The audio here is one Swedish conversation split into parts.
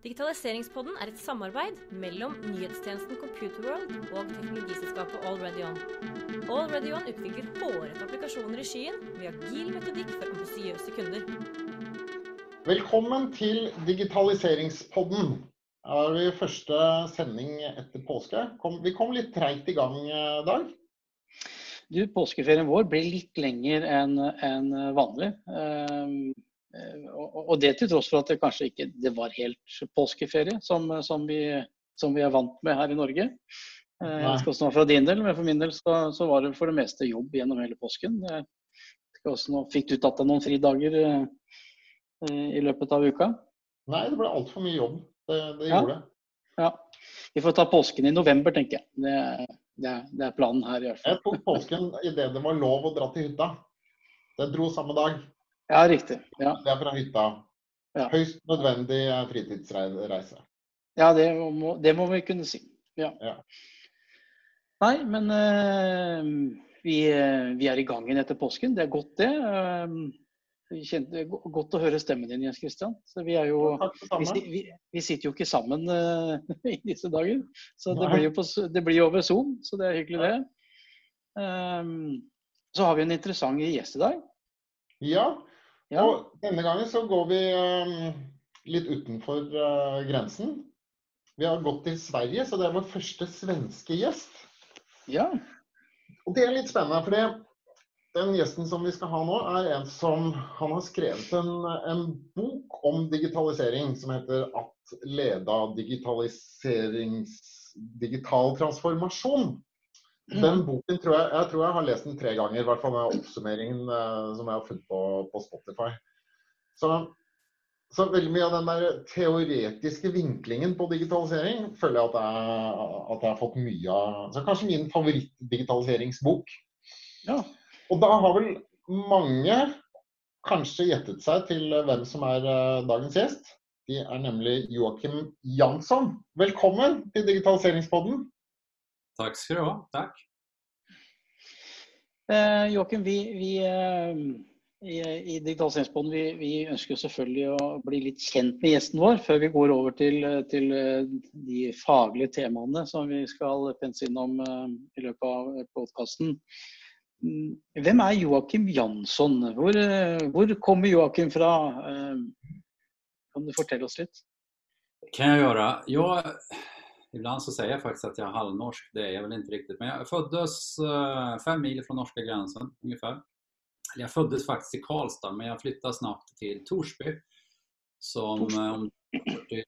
Digitaliseringspodden er et samarbeid mellom nyhetstjenesten Computerworld og teknologiselskapet AllReadyOn. AllReadyOn utvikler hårete applikasjoner i skyen med agil metodikk for ambisiøse kunder. Velkommen til digitaliseringspodden. Her er vi første sending etter påske. Kom, vi kom litt treigt i gang, eh, Dag. Du, påskeferien vår ble litt lenger enn enn vanlig. Eh, og det til tross for at det kanskje ikke det var helt påskeferie, som, som, vi, som vi er vant med her i Norge. Eh, Nei. Jeg skal nå fra din del, men for min del så, så var det for det meste jobb gjennom hele påsken. Nå, fikk du tatt deg noen fridager eh, eh, i løpet av uka? Nei, det ble altfor mye jobb. Det, det gjorde det. Ja. Vi får ta påsken i november, tenker jeg. Det, det, det er planen her i hvert fall. Jeg tok påsken idet det var lov å dra til hytta. Det dro samme dag. Ja, riktig. Ja, Det er fra hytta. Ja. Høyst nødvendig eh, fritidsreise. ja det, må, det må vi kunne si. Ja. Ja. Nei, men eh, vi, eh, vi er i gang igjen etter påsken. Det er godt, det. Eh, vi kjente, godt å høre stemmen din, Jens Christian. Så vi, er jo, vi, vi, vi sitter jo ikke sammen eh, i disse dager. Så det blir jo på, det blir jo over Zoom, så det er hyggelig, det. Eh, så har vi en interessant gjest i dag. Ja, Ja, og denne gangen så går vi eh, litt utenfor eh, grensen. Vi har gått til Sverige, så det er vår første svenske gjest. ja. Og det er litt spennende, for den gjesten som vi skal ha nå, er en som han har skrevet en, en bok om digitalisering som heter 'At leda digitaliserings... digital transformasjon'. Mm. Den boken tror jeg, jeg tror jeg har lest den tre ganger, i hvert fall den oppsummeringen eh, som jeg har funnet på, på Spotify. Så, så veldig mye av den der teoretiske vinklingen på digitalisering føler jeg at jeg, at jeg har fått mye av. Så kanskje min favoritt-digitaliseringsbok. ja. Og da har vel mange kanskje gjettet seg til hvem som er eh, dagens gjest. De er nemlig Joakim Jansson. Velkommen til Digitaliseringspodden. Tack ska du ha. Tack. Eh, Joakim, vi, vi eh, i, i Digitaliseringspodden vi, vi ønsker selvfølgelig å bli litt kjent med gjesten vår før vi går over til, til eh, de faglige temaene som vi skal pense innom eh, i løpet av podkasten. Hvem er Joakim Jansson? Hvor, eh, hvor kommer Joakim fra? Eh, Kan du fortelle oss litt? kan jag göra. Jag, ibland så säger jag faktiskt att jag är halvnorsk. Det är jag väl inte riktigt. Men jag föddes eh, fem mil från norska gränsen ungefär. Jag föddes faktiskt i Karlstad men jag flyttade snabbt till Torsby. Som Torsby. eh, om till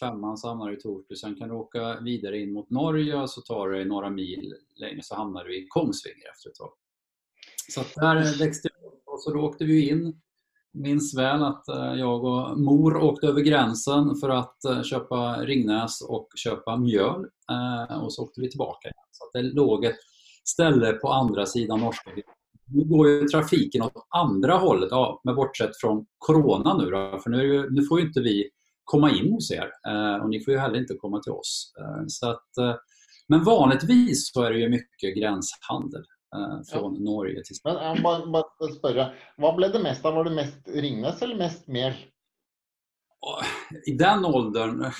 femman så hamnar du i Torsby. Sen kan du åka vidare in mot Norge och så tar det några mil längre så hamnar du i Kongsvinger efter ett tag. Så där växte jag upp och så då åkte vi in minns väl att eh, jag och mor åkte över gränsen för att eh, köpa Ringnäs och köpa mjöl. Eh, och så åkte vi tillbaka igen. Så att det låg ett ställe på andra sidan norska. Nu går ju trafiken åt andra hållet, ja, med bortsett från Corona nu då, för nu, nu får ju inte vi komma in hos er eh, och ni får ju heller inte komma till oss. Eh, Så att, eh, men vanligtvis så är det ju mycket gränshandel eh, från Norge till Men jeg må bare, bare spørre, hva ble det mest av? Var det mest Ringnes eller mest mel? I den åldern,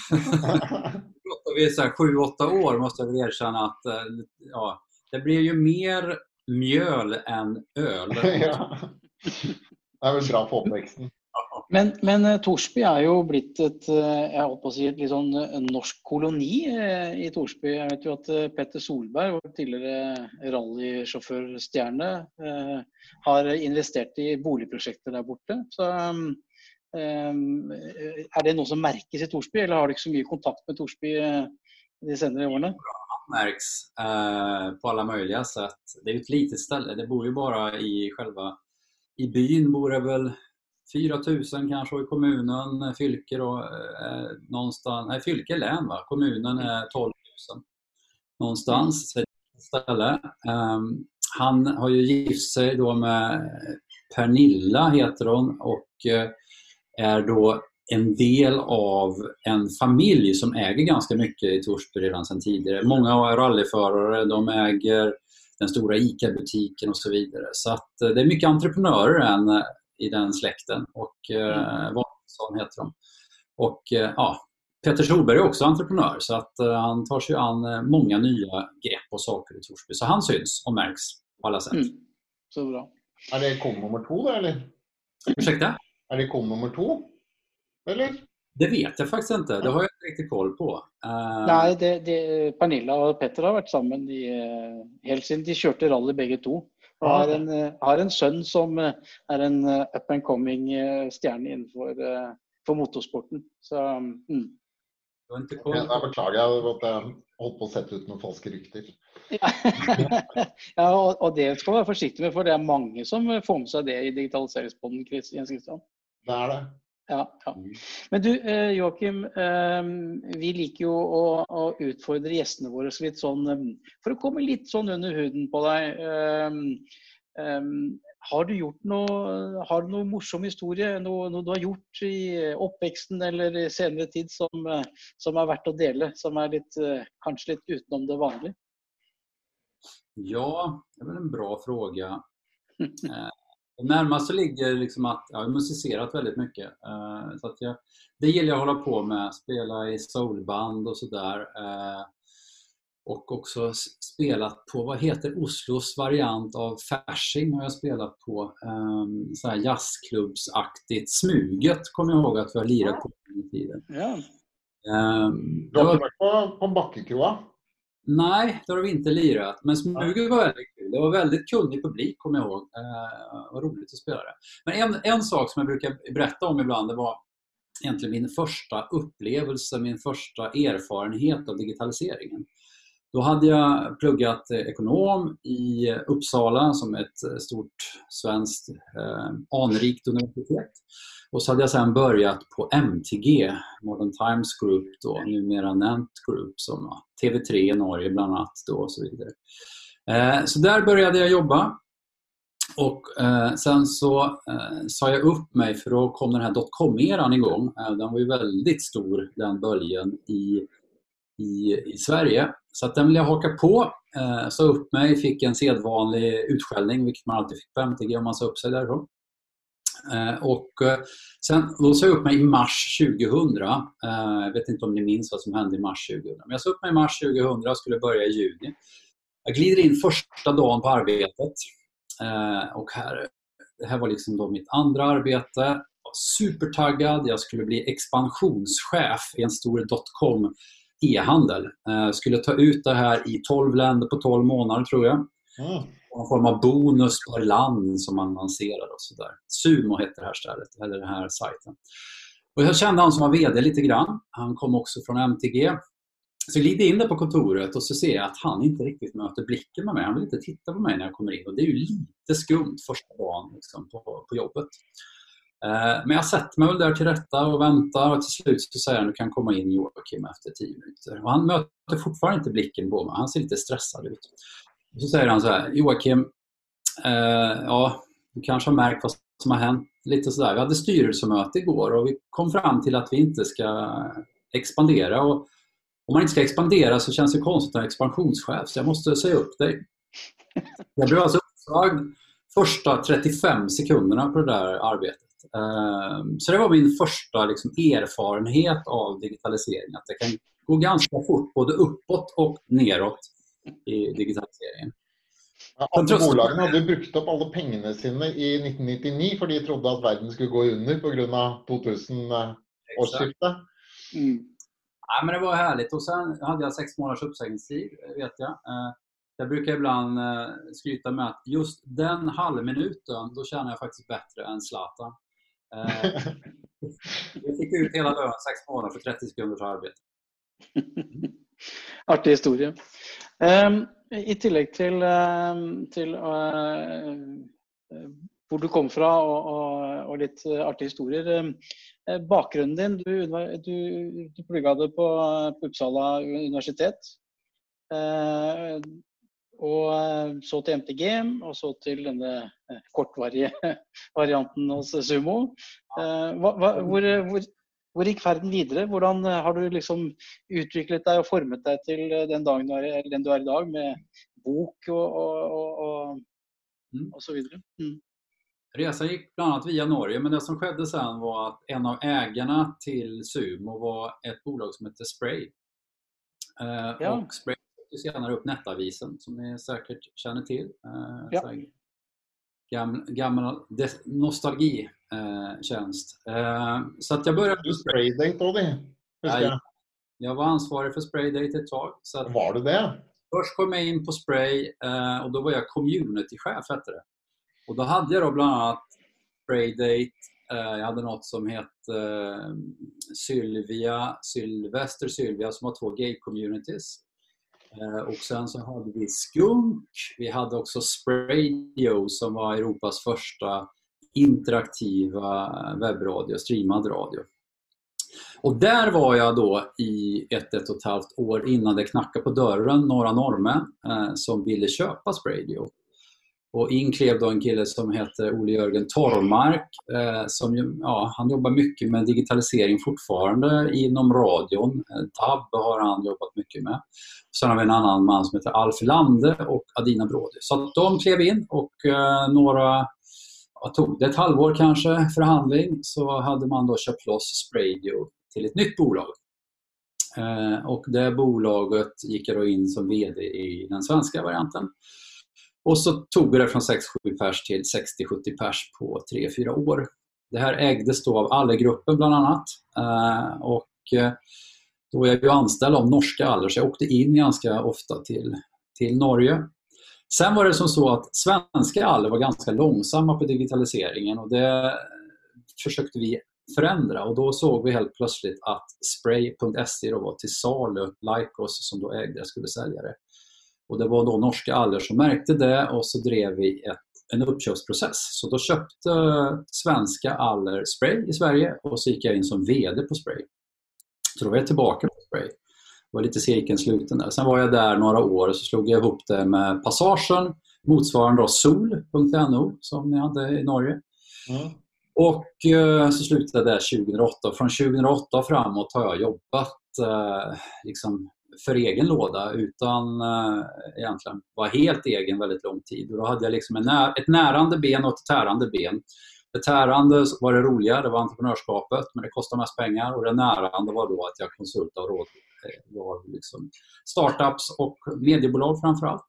vi så här 7-8 år, måste jag väl erkänna att eh, ja, det blir ju mer mjöl än öl. ja. Det er vel bra for oppveksten. Men, men eh, Torsby er jo blitt et, eh, jeg å si, et litt sånn eh, norsk koloni i Torsby. Jeg vet jo at Petter Solberg, vår tidligere rallysjåførstjerne, har investert i boligprosjekter der borte. Så er det noe som merkes i Torsby, eller har du ikke så mye kontakt med Torsby de senere årene? märks eh, på alla möjliga sätt. Det är ju ett litet ställe. Det bor ju bara i själva... I byn bor det väl 4000 kanske och i kommunen, Fylke då, eh, någonstans... Nej, Fylke län va? Kommunen är 12 000 någonstans. Ett ställe. Eh, han har ju gift sig då med Pernilla heter hon och eh, är då en del av en familj som äger ganska mycket i Torsby redan sedan tidigare. Många är rallyförare, de äger den stora ICA-butiken och så vidare. Så att eh, det är mycket entreprenörer än eh, i den släkten och eh, Vansson heter de. Och eh, ja, Peter Solberg är också entreprenör så att uh, han tar sig an uh, många nya grepp och saker i Torsby. Så han syns och märks på alla sätt. Mm. Så bra. Är det kon nummer två eller? Ursäkta? Är det kon nummer två? Eller? Det vet jag faktiskt inte. Det har jag inte riktigt koll på. Uh... Nej, det, det, Pernilla och Petter har varit samman i, helt sedan de körde rally bägge två. Och har en, har en son som är en up and coming stjärna inför för motorsporten. Så, mm. Koll. jag beklagar att jag hållit på att sätta ut några falska rykten. ja, och, det ska man vara försiktig med för det är många som får med sig det i digitaliseringspodden, Jens Christian. Det är det. Ja, ja. Mm. Men du eh, Joakim, ehm, vi liker ju att utfordra gästerna våra lite sån, ehm, för att komma lite sån under huden på dig. Ehm, har du gjort noe, har du noe morsom historie, noe, noe, du har gjort i oppveksten eller i senere tid som, som er verdt å dele? Som är litt, kanske lite utenom det vanliga? Ja, det är väl en bra fråga. Närmast så ligger liksom att jag har musicerat väldigt mycket. Eh, så att jag, det gillar jag att hålla på med, spela i soulband och sådär. Eh, och också spelat på, vad heter Oslos variant av Fasching har jag spelat på. Um, så här jazzklubbsaktigt. Smuget kommer jag ihåg att vi har lirat på den tiden. Ja. Um, du har inte varit på, på Backekroa? Nej, det har vi inte lirat. Men Smuget var väldigt till. Det var väldigt kunnig publik kommer jag ihåg. Eh, vad roligt att spela det. Men en, en sak som jag brukar berätta om ibland, det var egentligen min första upplevelse, min första erfarenhet av digitaliseringen. Då hade jag pluggat ekonom i Uppsala som ett eh, stort svenskt eh, anrikt universitet. Och så hade jag sedan börjat på MTG, Modern Times Group, då, numera Nent Group, som TV3 i Norge bland annat. Då, och så vidare. Eh, så där började jag jobba. Och eh, sen så eh, sa jag upp mig för då kom den här dotcom-eran igång. Eh, den var ju väldigt stor, den böljen, i i, i Sverige. Så att den ville jag haka på. Eh, sa upp mig, fick en sedvanlig utskällning, vilket man alltid fick på MTG om man sa upp sig därifrån. Eh, och eh, sen, då sa jag upp mig i mars 2000. Eh, jag vet inte om ni minns vad som hände i mars 2000. Men jag sa upp mig i mars 2000 och skulle börja i juni. Jag glider in första dagen på arbetet. Eh, och här, det här var liksom då mitt andra arbete. Supertaggad. Jag skulle bli expansionschef i en stor dotcom e-handel. Eh, skulle ta ut det här i 12 länder på 12 månader tror jag. Mm. En form av bonus per land som man lanserar och sådär. Sumo heter det här stället, eller den här sajten. Och jag kände han som var VD lite grann. Han kom också från MTG. Så jag glider in där på kontoret och så ser jag att han inte riktigt möter blicken med mig. Han vill inte titta på mig när jag kommer in. Och Det är ju lite skumt första dagen liksom, på, på jobbet. Eh, men jag sätter mig väl där till rätta och väntar och till slut så säger han du kan komma in Joakim efter tio minuter. Och han möter fortfarande inte blicken på mig. Han ser lite stressad ut. Och så säger han så här, Joakim, eh, ja, du kanske har märkt vad som har hänt. Lite sådär. Vi hade styrelsemöte igår och vi kom fram till att vi inte ska expandera. Och om man inte ska expandera så känns det konstigt att vara expansionschef så jag måste säga upp dig. Jag blev alltså uppsagd första 35 sekunderna på det där arbetet. Ehm, så det var min första liksom, erfarenhet av digitalisering. Att det kan gå ganska fort både uppåt och neråt i digitaliseringen. Andre bolagen hade brukt upp alla pengarna sina i 1999 för de trodde att världen skulle gå under på grund av 2000-årsskiftet. Mm. Ja, men det var härligt. Och sen hade jag sex månaders uppsägningstid, vet jag. Ehm, jag brukar ibland eh, skryta med att just den halvminuten, då tjänar jag faktiskt bättre än Zlatan. Eh, jag fick ut hela lönen sex månader för 30 sekunders arbete. Artig historia. Um, I tillägg till, um, till hvor du kom fra og, og, og litt artige historier. Uh, bakgrunnen din Du, du, du plugga på, på Uppsala universitet. Uh, og eh, så til MTG, og så til denne eh, kortvarige varianten hos Sumo. Eh, hva, hva, hvor, hvor, hvor, gikk ferden videre? Hvordan har du liksom utviklet deg og formet deg til den, dagen du er, den du er i dag, med bok og, og, og, og mm. så videre? Mm. Resan gick bland annat via Norge, men det som skedde sen var att en av ägarna till Sumo var ett bolag som hette Spray. Eh, Ja. Och Spray tog senare upp Nettavisen, som ni säkert känner till. Eh, Ja. Gammal, gammal nostalgitjänst. Eh, så att jag började Du spraydate òg, de. Husker Nej. jeg. Jag var ansvarig för Spraydate ett tag. Så att Var du det? Först kom jag in på Spray och då var jag communitychef hette det. Och då hade jag då bland annat Spraydate, eh, jag hade något som hette eh, Sylvia, Sylvester Sylvia som har två gay-communities. Eh, och sen så hade vi Skunk, vi hade också Spradio som var Europas första interaktiva webbradio, streamad radio. Och där var jag då i ett, ett och ett halvt år innan det knackade på dörren några norrmän eh, som ville köpa Spradio. Och in klev då en kille som heter Ole Jörgen Torrmark. Eh, som, ju- ja, han jobbar mycket med digitalisering fortfarande inom radion. Eh, DAB har han jobbat mycket med. Sen har vi en annan man som heter Alf Lande och Adina Brody. Så de klev in och eh, några ja, tog det ett halvår kanske förhandling så hade man då köpt loss Spradio till ett nytt bolag. Eh, och det bolaget gick jag då in som VD i den svenska varianten. Och så tog vi det från 6-7 pers till 60-70 pers på 3-4 år. Det här ägdes då av Allergruppen bland annat. Eh, och eh, då är jag ju anställd av norska Aller så jag åkte in ganska ofta till, till Norge. Sen var det som så att svenska Aller var ganska långsamma på digitaliseringen och det försökte vi förändra och då såg vi helt plötsligt att Spray.se var till salu, Lycos som då ägde det skulle sälja det. Och det var då norska Aller som märkte det och så drev vi ett, en uppköpsprocess. Så då köpte svenska Aller Spray i Sverige och så gick jag in som VD på Spray. Så då var jag tillbaka på Spray. Det var lite cirkeln sluten där. Sen var jag där några år och så slog jag ihop det med Passagen, motsvarande då sol.no som ni hade i Norge. Mm. Och eh, så slutade där 2008. Från 2008 och framåt har jag jobbat eh, liksom för egen låda utan eh, egentligen var helt egen väldigt lång tid. Och då hade jag liksom en när, ett närande ben och ett tärande ben. Det tärande var det roliga, det var entreprenörskapet, men det kostade mest pengar. Och det närande var då att jag konsultade och råd, eh, var liksom startups och mediebolag framför allt.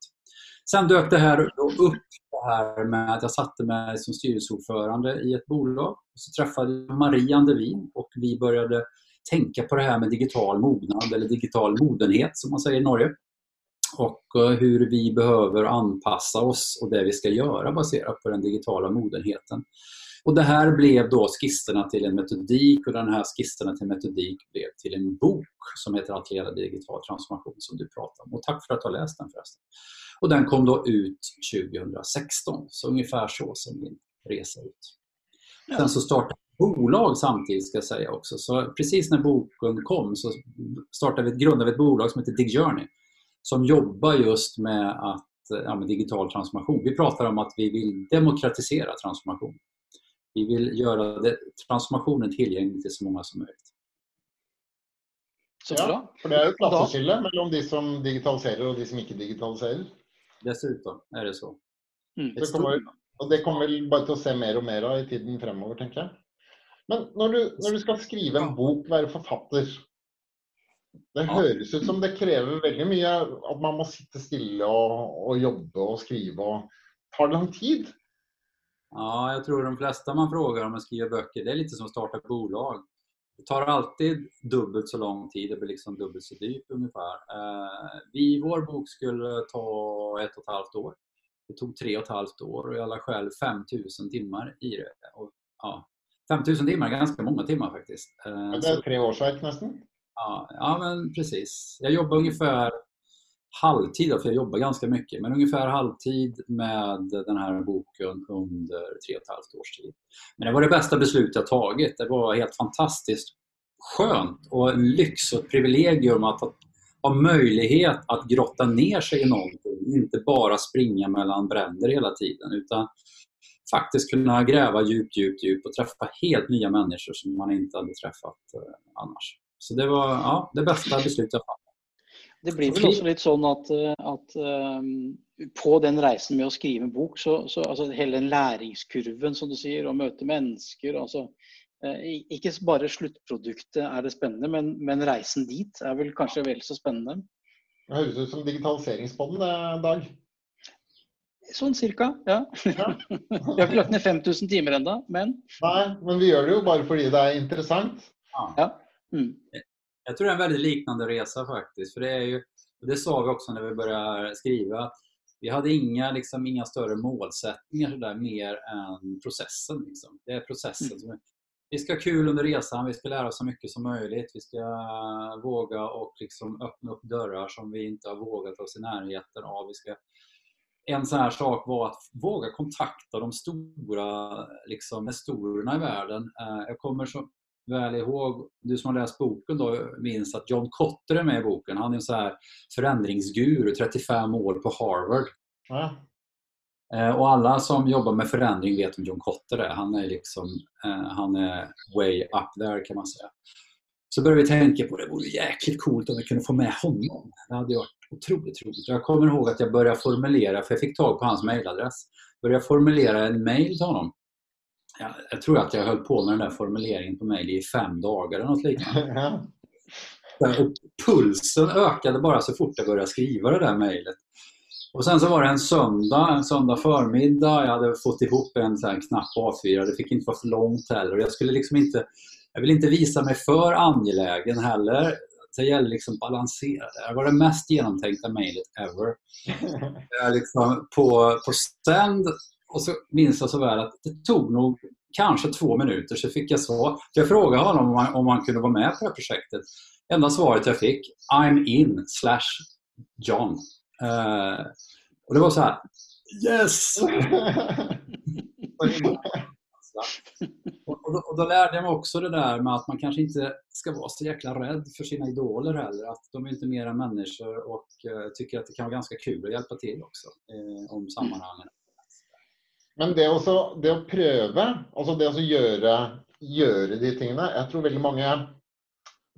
Sen dök det här upp det här med att jag satte mig som styrelseordförande i ett bolag. Och så träffade jag Marie Andevin och vi började tänka på det här med digital mognad eller digital modenhet som man säger i Norge. Och eh, hur vi behöver anpassa oss och det vi ska göra baserat på den digitala modenheten. Och Det här blev då skisserna till en metodik och den här skisserna till metodik blev till en bok som heter Att leda digital transformation som du pratar om. Och tack för att du har läst den förresten. Och den kom då ut 2016, så ungefär så som min resa ut. Sen så startade bolag samtidigt ska jag säga också. Så precis när boken kom så startade vi, grundade vi ett bolag som heter Dig Journey som jobbar just med, att, ja, med digital transformation. Vi pratar om att vi vill demokratisera transformation. Vi vill göra det, transformationen tillgänglig till så många som möjligt. Så Ja, for det jo et klasseskille mellom de som digitaliserer og de som ikke digitaliserer. Dessutom är det så. Mm. Det kommer, og det kommer vi bare til å se mer og mer av i tiden fremover, tenker jeg. Men når du, når du skal skrive en bok, være forfatter Det høres ut som det krever veldig mye at man må sitte stille og, og jobbe og skrive. og Tar det lang tid? Ja, jag tror de flesta man frågar om att skriva böcker, det är lite som att starta bolag. Det tar alltid dubbelt så lång tid, det blir liksom dubbelt så dyrt ungefär. Eh, vi, vår bok skulle ta ett och ett halvt år. Det tog tre och ett halvt år och jag la själv 5000 timmar i det. Och, ja, 5000 timmar är ganska många timmar faktiskt. Eh, Det er tre årsverk nesten. Ja, ja men precis. Jag jobbar ungefär halvtid, för jag jobbar ganska mycket, men ungefär halvtid med den här boken under tre och ett halvt års tid. Men det var det bästa beslut jag tagit. Det var helt fantastiskt skönt och en lyx och ett privilegium att ha- ha möjlighet att grotta ner sig i någonting. Inte bara springa mellan bränder hela tiden utan faktiskt kunna gräva djupt, djupt, djupt och träffa helt nya människor som man inte hade träffat eh, annars. Så det var ja, det bästa beslutet jag fattat. Det blir vel også litt sånn at, eh, at um, på den reisen med å skrive en bok, så, så altså hele den læringskurven som du sier, å møte mennesker altså, eh, Ikke bare sluttproduktet er det spennende, men, men, reisen dit er vel kanskje vel så spennende. Det høres ut som digitaliseringspodden, det, Dag. Sånn cirka, ja. ja. vi har ikke lagt ned 5000 timer ennå, men Nei, men vi gjør det jo bare fordi det er interessant. Ja. Mm. Jag tror det är en väldigt liknande resa faktiskt. För det, är ju, det sa vi också när vi började skriva. Vi hade inga, liksom, inga större målsättningar sådär, mer än processen. Liksom. Det är processen. Mm. Vi ska ha kul under resan, vi ska lära oss så mycket som möjligt. Vi ska våga och liksom öppna upp dörrar som vi inte har vågat oss i närheten av. Vi ska en sån här sak var att våga kontakta de stora liksom, nestorerna i världen. Eh, jag kommer så väl ihåg, du som har läst boken då minns att John Kotter är med i boken. Han är en så här förändringsguru, 35 år på Harvard. Eh, och alla som jobbar med förändring vet vem John Kotter är. Han är, liksom, eh, han är way up there kan man säga. Så började vi tänka på det, det vore jäkligt coolt om vi kunde få med honom. Det hade varit otroligt roligt. Jag kommer ihåg att jag började formulera, för jag fick tag på hans mailadress, började formulera en mail till honom. Jag, jag tror att jag höll på med den där formuleringen på mail i fem dagar eller något liknande. Och pulsen ökade bara så fort jag började skriva det där mejlet. Och sen så var det en söndag, en söndag förmiddag. Jag hade fått ihop en sån knapp A4. Det fick inte vara för långt heller. Jag skulle liksom inte, jag vill inte visa mig för angelägen heller. Det gäller liksom att balansera det. Det var det mest genomtänkta mejlet ever. liksom på, på sänd och så minns jag så väl att det tog nog kanske två minuter så fick jag svar. Jag frågade honom om han, om han kunde vara med på det här projektet. Enda svaret jag fick, I'm in slash John. Uh, och det var så här, yes! och, då, och, då, lärde jag mig också det där med att man kanske inte ska vara så jäkla rädd för sina idoler heller. Att de är inte mer än människor och uh, tycker att det kan vara ganska kul att hjälpa till också uh, om sammanhangen. Men det, også, det å prøve, altså det å gjøre, gjøre, de tingene Jeg tror veldig mange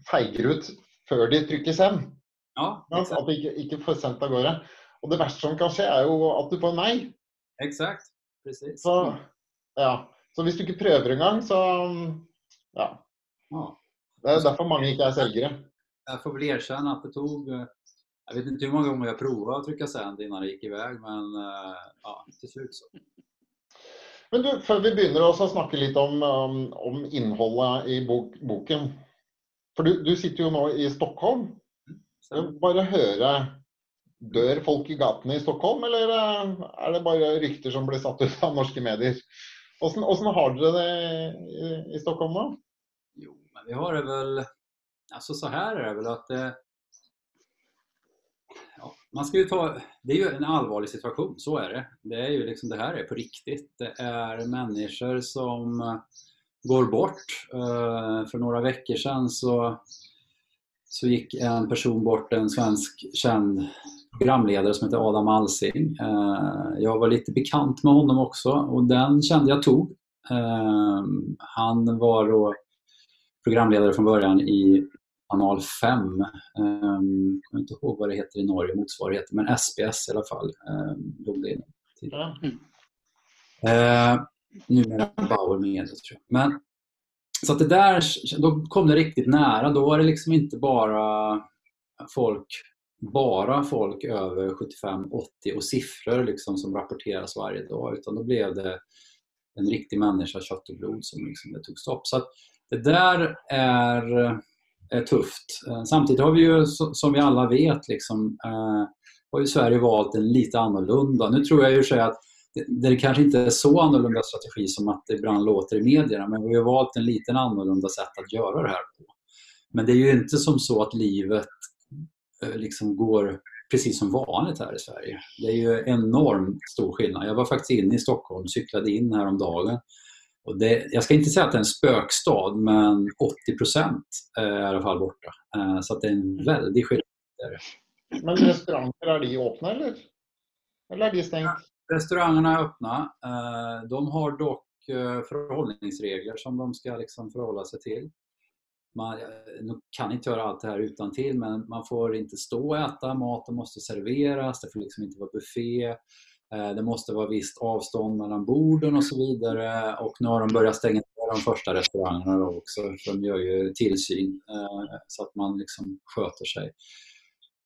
feiger ut før de trykker send. Ja, at de ikke, ikke, får sendt av gårde. Og det verste som kan skje, er jo at du får nei. Exakt. Precis. Så, ja. Så hvis du ikke prøver engang, så ja. Det är därför många inte är säljare. Jag får väl erkänna att det tog jag vet inte hur många gånger jag provade att trycka sänd innan det gick iväg men eh, ja, till slut så. Men du, før vi begynner å snakke litt om, um, om innholdet i bok, boken. For du, du, sitter jo nå i Stockholm. Bare høre Dør folk i gatene i Stockholm, eller eh, er det bare rykter som blir satt ut av norske medier? Hvordan, har dere det i, i Stockholm nå? Jo, men vi har det väl... Alltså så här är det väl att eh, det, man ska ju ta, det är ju en allvarlig situation, så är det. Det, är ju liksom, det här är på riktigt. Det är människor som går bort. Eh, för några veckor sedan så, så gick en person bort, en svensk känd programledare som heter Adam Alsing. Eh, jag var lite bekant med honom också och den kände jag tog. Han var då programledare från början i Kanal 5. Um, ehm, jag kommer inte ihåg vad det heter i Norge, motsvarigheten, men SBS i alla fall. Låg det mm. numera Bauer Media, tror jag. Men, så att det där, då kom det riktigt nära. Då var det liksom inte bara folk bara folk över 75-80 och siffror liksom som rapporteras varje dag utan då blev det en riktig människa, kött och blod som liksom det tog stopp. Så det där är är tufft. Eh, samtidigt har vi ju, som vi alla vet, liksom, eh, har ju Sverige valt en lite annorlunda. Nu tror jag ju att det, det kanske inte är så annorlunda strategi som att det ibland låter i medierna, men vi har valt en lite annorlunda sätt att göra det här på. Men det är ju inte som så att livet liksom går precis som vanligt här i Sverige. Det är ju enormt stor skillnad. Jag var faktiskt inne i Stockholm, cyklade in häromdagen och det, jag ska inte säga att det är en spökstad, men 80 procent är i alla fall borta. Eh, så det är en väldig skillnad. Men restauranger, är de öppna eller? Eller är de stängt? Restaurangerna är öppna. Eh, de har dock eh, förhållningsregler som de ska liksom förhålla sig till man kan inte göra allt det här utan till men man får inte stå och äta, maten måste serveras, det får liksom inte vara buffé. Eh, det måste vara visst avstånd mellan borden och så vidare. Och nu har de börjat stänga ner de första restaurangerna också, för de gör ju tillsyn eh, så att man liksom sköter sig.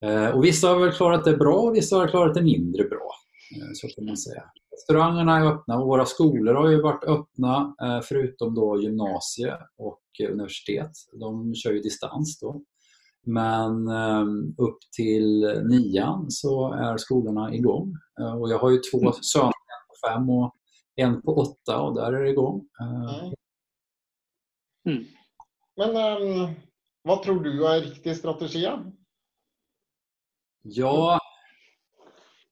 Eh, och vissa har väl klarat det bra och vissa har klarat det mindre bra. Så kan man säga. Restaurangerna är öppna och våra skolor har ju varit öppna förutom då gymnasie och universitet. De kör ju distans då. Men ehm, upp till nian så är skolorna igång. Eh, och jag har ju två mm. söner, en på fem och en på åtta och där är det igång. Eh, mm. mm. Men um, vad tror du är riktig strategi? Ja,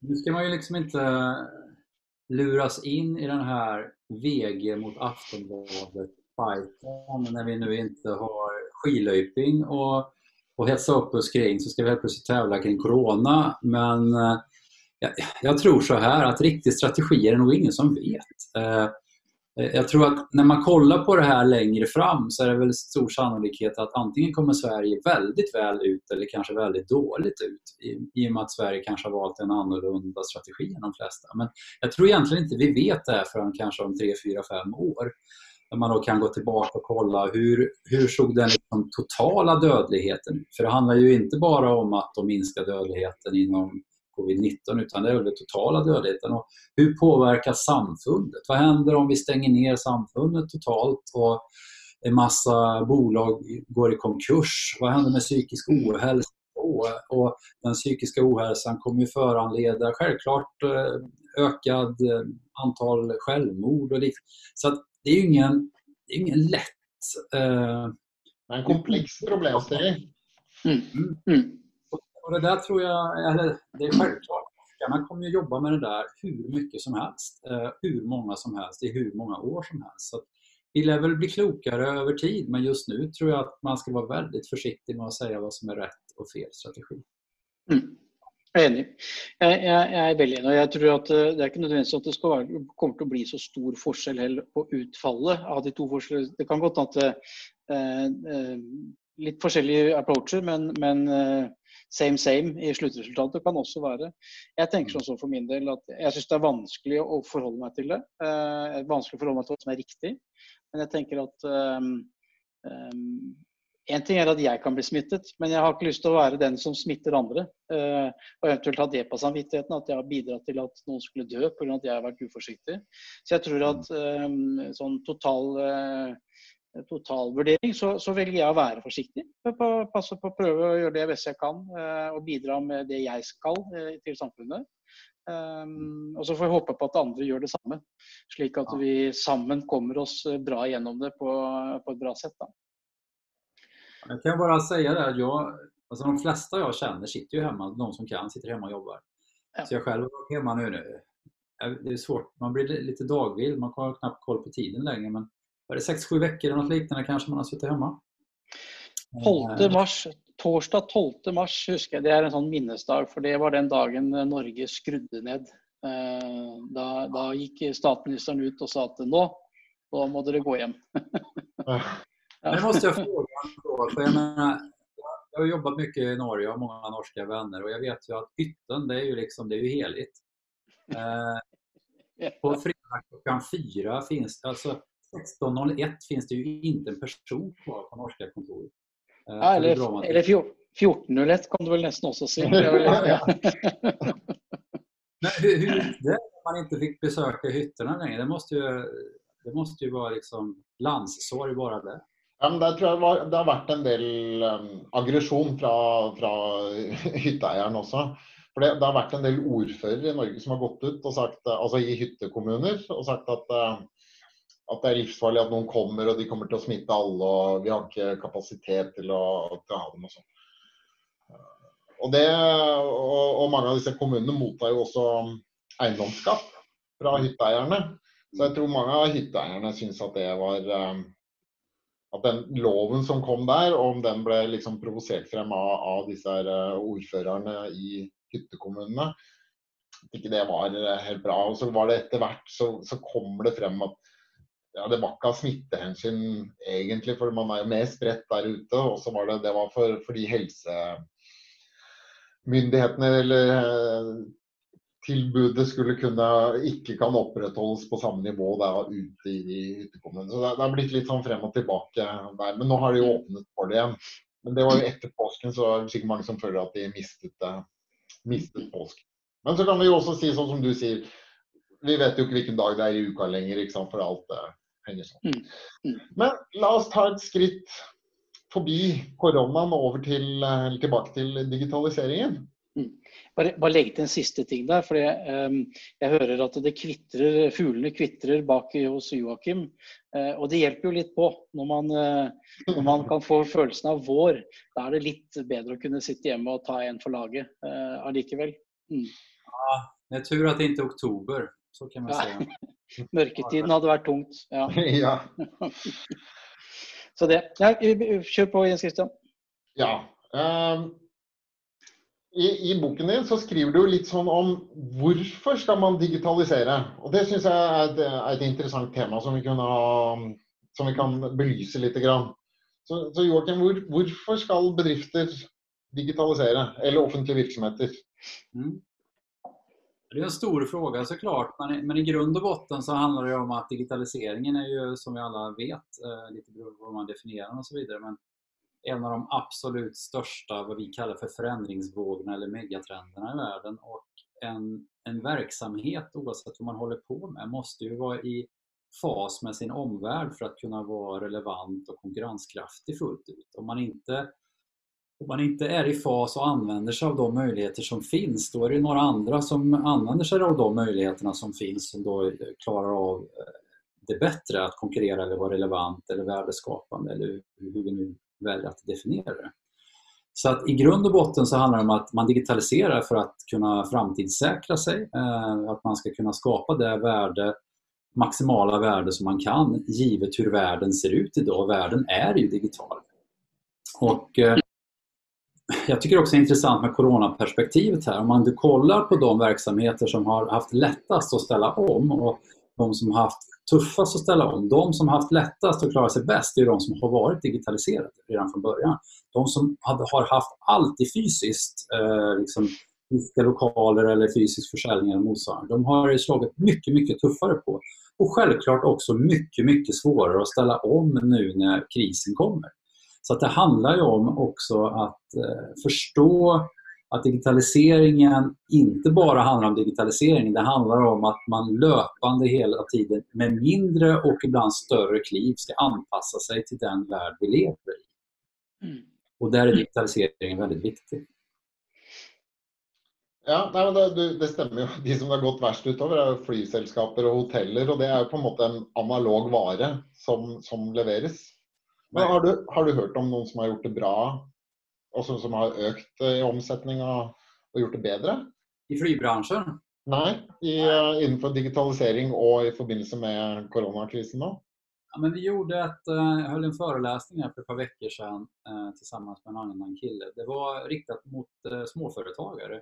nu ska man ju liksom inte eh, luras in i den här VG mot Aftonbladet fighten när vi nu inte har skilöjping och och hetsa upp oss kring så ska vi helt plötsligt tävla kring Corona. Men eh, jag, jag, tror så här att riktig strategi är det nog ingen som vet. Eh, Eh, jag tror att när man kollar på det här längre fram så är det väl stor sannolikhet att antingen kommer Sverige väldigt väl ut eller kanske väldigt dåligt ut i, i och med att Sverige kanske har valt en annorlunda strategi än de flesta. Men jag tror egentligen inte vi vet det här förrän kanske om 3, 4, 5 år. Där man då kan gå tillbaka och kolla hur, hur såg den liksom totala dödligheten ut? För det handlar ju inte bara om att de minskar dödligheten inom covid-19 utan det är den totala dödligheten. Och hur påverkas samfundet? Vad händer om vi stänger ner samfundet totalt och en massa bolag går i konkurs? Vad händer med psykisk ohälsa? Och den psykiska ohälsan kommer ju föranleda självklart eh, ökad eh, antal självmord och liknande. Så att det är ju ingen, det är ingen lätt... Eh, en komplex problemställning. Mm. Mm. Och det där tror jag, eller det är självklart, forskarna kommer ju jobba med det där hur mycket som helst, eh, hur många som helst, i hur många år som helst. Så vi lär väl bli klokare över tid, men just nu tror jag att man ska vara väldigt försiktig med att säga vad som är rätt och fel strategi. Mm. Jeg er enig. Jeg, jeg, jeg, er veldig enig. og jeg tror at eh, Det er ikke nødvendigvis at det skal være, kommer til å bli så stor forskjell på utfallet av de to forskjellene. Det kan godt hende eh, eh, litt forskjellige approacher, men, men eh, same same i sluttresultatet kan også være. Jeg tenker sånn for min del at jeg syns det er vanskelig å forholde meg til det. Eh, vanskelig å forholde meg til hva som er riktig. Men jeg tenker at eh, en ting er at jeg kan bli smittet, men jeg har ikke lyst til å være den som smitter andre. Uh, og eventuelt ha det på samvittigheten, at jeg har bidratt til at noen skulle dø pga. at jeg har vært uforsiktig. Så jeg tror at um, sånn total, uh, totalvurdering, så, så, velger jeg å være forsiktig. Passe på å prøve å gjøre det beste jeg kan, uh, og bidra med det jeg skal til samfunnet. Um, og så får vi håpe på at andre gjør det samme, slik at vi sammen kommer oss bra gjennom det på, på et bra sett. Da. Jag kan bara säga det jag, alltså de flesta jag känner sitter ju hemma, de som kan sitter hemma och jobbar. Ja. Så jag själv är hemma nu. nu. Det är svårt, man blir lite dagvill, man har knappt koll på tiden längre. Men var det 6-7 veckor eller något liknande kanske man har suttit hemma? 12 eh. mars, torsdag 12 mars husker jeg, det er en sånn minnesdag. For det var den dagen Norge skrudde ned. Eh, da, da gikk statsministeren ut og sa at nå, nå må dere gå hjem. Men det måste jag fråga. För jag, menar, jag har jobbat mycket i Norge och har många norska vänner och jag vet ju att hytten det är ju, liksom, det är ju heligt. Eh, på fredag klockan fyra finns det, alltså 16.01 finns det ju inte en person kvar på norska kontoret. Eh, ja, eller eller 14.01 kom du väl nästan också se. Men hur, hur det man inte fick besöka hytterna längre? Det måste ju, det måste ju vara liksom landssorg bara det. Ja, men tror jeg var, det har vært en del um, aggresjon fra, fra hytteeieren også. For det, det, har vært en del ordførere i Norge som har gått ut og sagt, altså i hyttekommuner og sagt at, uh, at det er livsfarlig at noen kommer og de kommer til å smitte alle og vi har ikke kapasitet til å, til å ha dem og sånn. Og, det, og, og, mange av disse kommunene mottar jo også eiendomsskatt fra hytteeierne. Så jeg tror mange av hytteeierne syns at det var eh, at den loven som kom der, om den ble liksom provosert frem av, av disse her, eh, ordførerne i hyttekommunene, at ikke det var eh, helt bra. Og så var det etter hvert så, så kommer det frem at ja, det var ikke av smittehensyn egentlig, for man er jo mer spredt der ute. Og så var det, det var for, fordi helsemyndighetene eller eh, tillbudet tilbudet skulle kunne ikke kan opprettholdes på samme nivå da, ute i de. Så det, det har blitt litt sånn frem og tilbake der. Men nå har de jo åpnet for det igjen. Men det var jo etter påsken, så er det sikkert mange som føler at de mistet, eh, mistet påsken. Men så kan vi jo også si sånn som du sier, vi vet jo ikke hvilken dag det er i uka lenger, ikke sant, liksom, for alt det henger sånn. Mm. Mm. Men la oss ta et skritt forbi koronaen og over til, eller tilbake til digitaliseringen. Bare, bare legge til en siste ting der. for um, Jeg hører at det kvitrer, fuglene kvitrer bak hos Joakim. Uh, og det hjelper jo litt på når man, uh, når man, kan få følelsen av vår. Da er det litt bedre å kunne sitte hjemme og ta en for laget uh, allikevel. Mm. Ja, det er tur at det ikke er oktober. Så kan man Ja. säga. Mørketiden hadde vært tungt. Ja. ja. Så det. Ja, kjør på, Jens Christian. Ja. ehm, i, I boken din så skriver du jo litt sånn om hvorfor skal man digitalisere. Og Det syns jeg er et, er et interessant tema som vi, kunne ha, som vi kan belyse litt. Grann. Så, så Joakim, hvor, hvorfor skal bedrifter digitalisere? Eller offentlige virksomheter? Mm. Det är en stor fråga såklart, men, i- men i grund och botten så handlar det om att digitaliseringen är ju som vi alla vet, eh, lite beroende på hur man definierar den och så vidare, men en av de absolut största, vad vi kallar för förändringsvågorna eller megatrenderna i världen. Och en, en verksamhet, oavsett vad man håller på med, måste ju vara i fas med sin omvärld för att kunna vara relevant och konkurrenskraftig fullt ut. Om man inte om man inte är i fas och använder sig av de möjligheter som finns, då är det några andra som använder sig av de möjligheterna som finns som då eh, klarar av eh, det bättre, att konkurrera eller vara relevant eller värdeskapande eller hur vi nu väljer att definiera det. Så att i grund och botten så handlar det om att man digitaliserar för att kunna framtidssäkra sig, eh, att man ska kunna skapa det värde, maximala värde som man kan givet hur världen ser ut idag. Världen är ju digital. Och jag tycker också det är intressant med coronaperspektivet här. Om man du kollar på de verksamheter som har haft lättast att ställa om och de som har haft tuffast att ställa om. De som har haft lättast att klara sig bäst är de som har varit digitaliserade redan från början. De som har haft allt i fysiskt, eh, liksom fysiska lokaler eller fysisk försäljning eller motsvarande, de har slagit mycket, mycket tuffare på. Och självklart också mycket, mycket svårare att ställa om nu när krisen kommer. Så att det handlar ju om också att eh, förstå att digitaliseringen inte bara handlar om digitalisering. Det handlar om att man löpande hela tiden med mindre och ibland större kliv ska anpassa sig till den värld vi lever i. Mm. Och där är digitaliseringen väldigt viktig. Ja, men det, det stemmer jo. De som har gått verst utover, er jo flyselskaper og hoteller. Og det jo på en måte en analog vare som, som leveres. Men har du, har du hørt om noen som har gjort det bra, og som, som har eh, i omsetning og, og gjort det bedre? I flygbranschen? Nei, i, eh, innenfor digitalisering og i forbindelse med koronakrisen nå? Ja, men vi gjorde ett, eh, jag höll en föreläsning här för ett par veckor sedan eh, tillsammans med en annan kille. Det var riktat mot eh, småföretagare.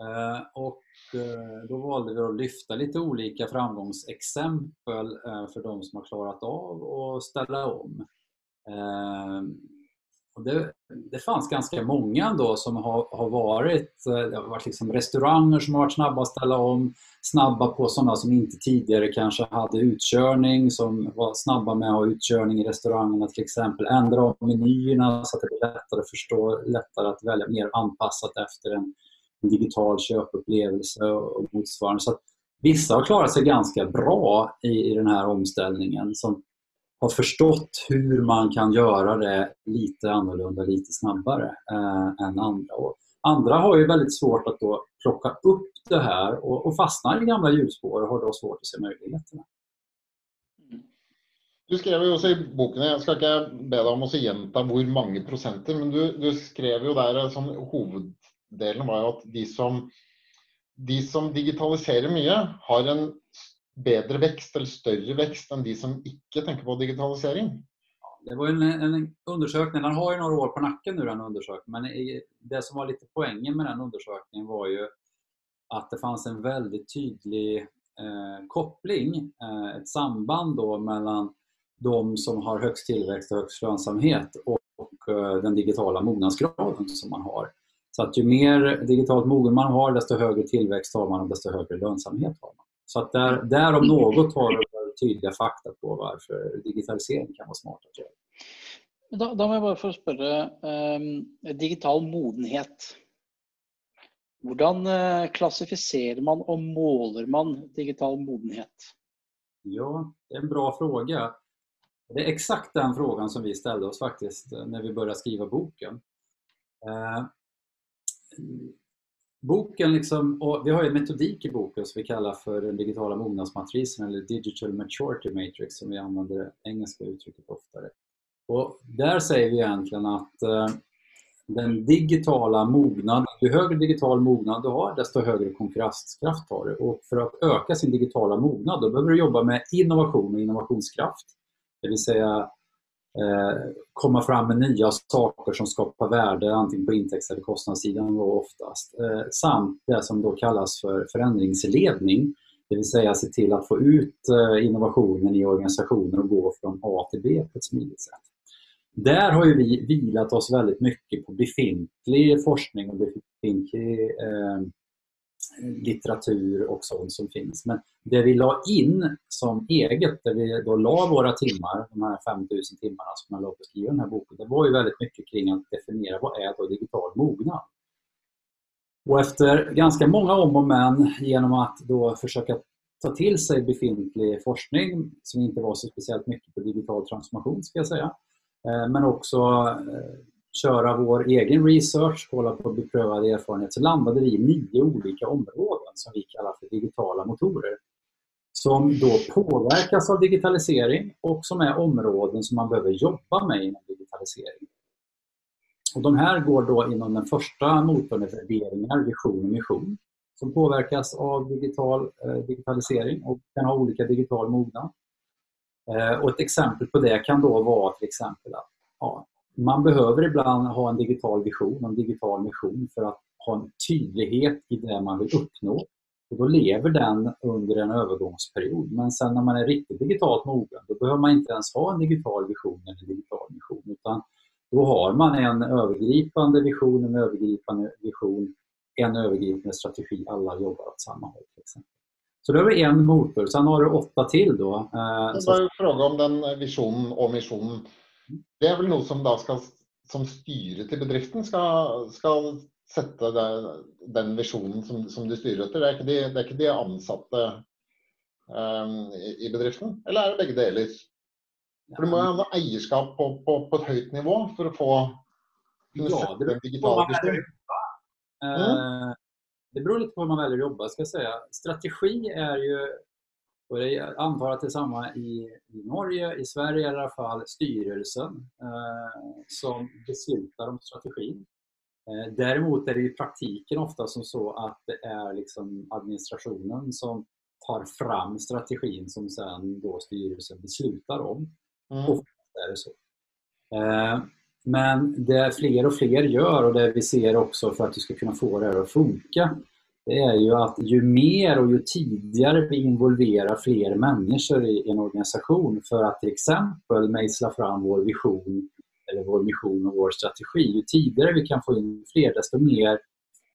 Eh, och eh, då valde vi att lyfta lite olika framgångsexempel eh, för de som har klarat av att ställa om. Ehm, och det, det fanns ganska många då som har, har varit, eh, det har varit liksom restauranger som har varit snabba att ställa om, snabba på sådana som inte tidigare kanske hade utkörning, som var snabba med att ha utkörning i restaurangerna till exempel. Ändra om menyerna så att det blir lättare att förstå, lättare att välja mer anpassat efter en, en digital köpupplevelse och motsvarande. Så att vissa har klarat sig ganska bra i, i den här omställningen som har förstått hur man kan göra det lite annorlunda, lite snabbare eh, än andra. Och andra har ju väldigt svårt att då plocka upp det här och, och fastnar i gamla hjulspår och har då svårt att se möjligheterna. Du skrev jo også i boken, jeg skal ikke be deg om å gjenta hvor mange prosenter, men du, du skrev jo der eh, sånn, hoveddelen var jo at de som, de som digitaliserer mye, har en bedre vekst eller större vekst än de som inte tänker på digitalisering. Det var en, en undersökning, den har ju några år på nacken nu den undersökningen, men i, det som var lite poängen med den undersökningen var ju att det fanns en väldigt tydlig eh, koppling, eh, ett samband då mellan de som har högst tillväxt och högst lönsamhet och, och eh, den digitala mognadsgraden som man har. Så att ju mer digitalt mogen man har, desto högre tillväxt har man och desto högre lönsamhet har man. Så att där, där om något har du tydliga fakta på varför digitalisering kan vara smart att göra. Da, da må jeg bare få spørre. Eh, digital modenhet. Hvordan eh, klassifiserer man och måler man digital modenhet? Ja, det är en bra fråga. Det är exakt den frågan som vi ställde oss faktiskt eh, när vi började skriva boken. Eh, boken liksom, och vi har en metodik i boken som vi kallar för den digitala mognadsmatrisen eller Digital Maturity Matrix som vi använder det engelska uttrycket oftare. Och där säger vi egentligen att eh, den digitala mognaden, ju högre digital mognad du har desto högre konkurrenskraft har du. Och för att öka sin digitala mognad då behöver du jobba med innovation och innovationskraft. Det vill säga Eh, komma fram med nya saker som skapar värde antingen på intäkts eller kostnadssidan då oftast. Eh, samt det som då kallas för förändringsledning. Det vill säga se till att få ut eh, innovationen i organisationen och gå från A till B på ett smidigt sätt. Där har ju vi vilat oss väldigt mycket på befintlig forskning och befintlig eh, litteratur och sånt som finns. Men det vi la in som eget, där vi då la våra timmar, de här 5000 timmarna som jag la på att skriva den här boken, det var ju väldigt mycket kring att definiera vad är då digital mognad? Och efter ganska många om och men genom att då försöka ta till sig befintlig forskning som inte var så speciellt mycket på digital transformation ska jag säga, eh, men också eh, köra vår egen research, kolla på beprövad erfarenhet, så landade vi i nio olika områden som vi kallar för digitala motorer. Som då påverkas av digitalisering och som är områden som man behöver jobba med inom digitalisering. Och de här går då inom den första motorn, värderingar, vision och mission, som påverkas av digital, eh, digitalisering och kan ha olika digital mognad. Eh, och ett exempel på det kan då vara till exempel att ja, man behöver ibland ha en digital vision, en digital mission för att ha en tydlighet i det man vill uppnå. Och då lever den under en övergångsperiod. Men sen när man är riktigt digitalt mogen, då behöver man inte ens ha en digital vision eller digital mission. Utan då har man en övergripande vision, en övergripande vision, en övergripande strategi. Alla jobbar åt samma håll. Exempel. Så det var en motor. Sen har du åtta till då. Eh, så... Fråga om den visionen och missionen. Det är väl något som, då ska, som styret till bedriften ska, ska sätta det, den visionen som, som du styr efter? Det är inte de, är inte de ansatta um, i bedriften? Eller är det bägge delar? För du måste ha ägarskap på, på, på ett högt nivå för att få kunna ja, sätta en digital vision. Mm det beror lite på hur man väljer att jobba ska jag säga. Strategi är ju, och jag antar att det är samma i, i Norge, i Sverige i alla fall, styrelsen eh, som beslutar om strategin. Eh, däremot är det i praktiken ofta som så att det är liksom administrationen som tar fram strategin som sen då styrelsen beslutar om. Mm. Ofta är det så. Eh, men det fler och fler gör och det vi ser också för att du ska kunna få det här att funka det är ju att ju mer och ju tidigare vi involverar fler människor i en organisation för att till exempel mejsla fram vår vision eller vår mission och vår strategi. Ju tidigare vi kan få in fler desto mer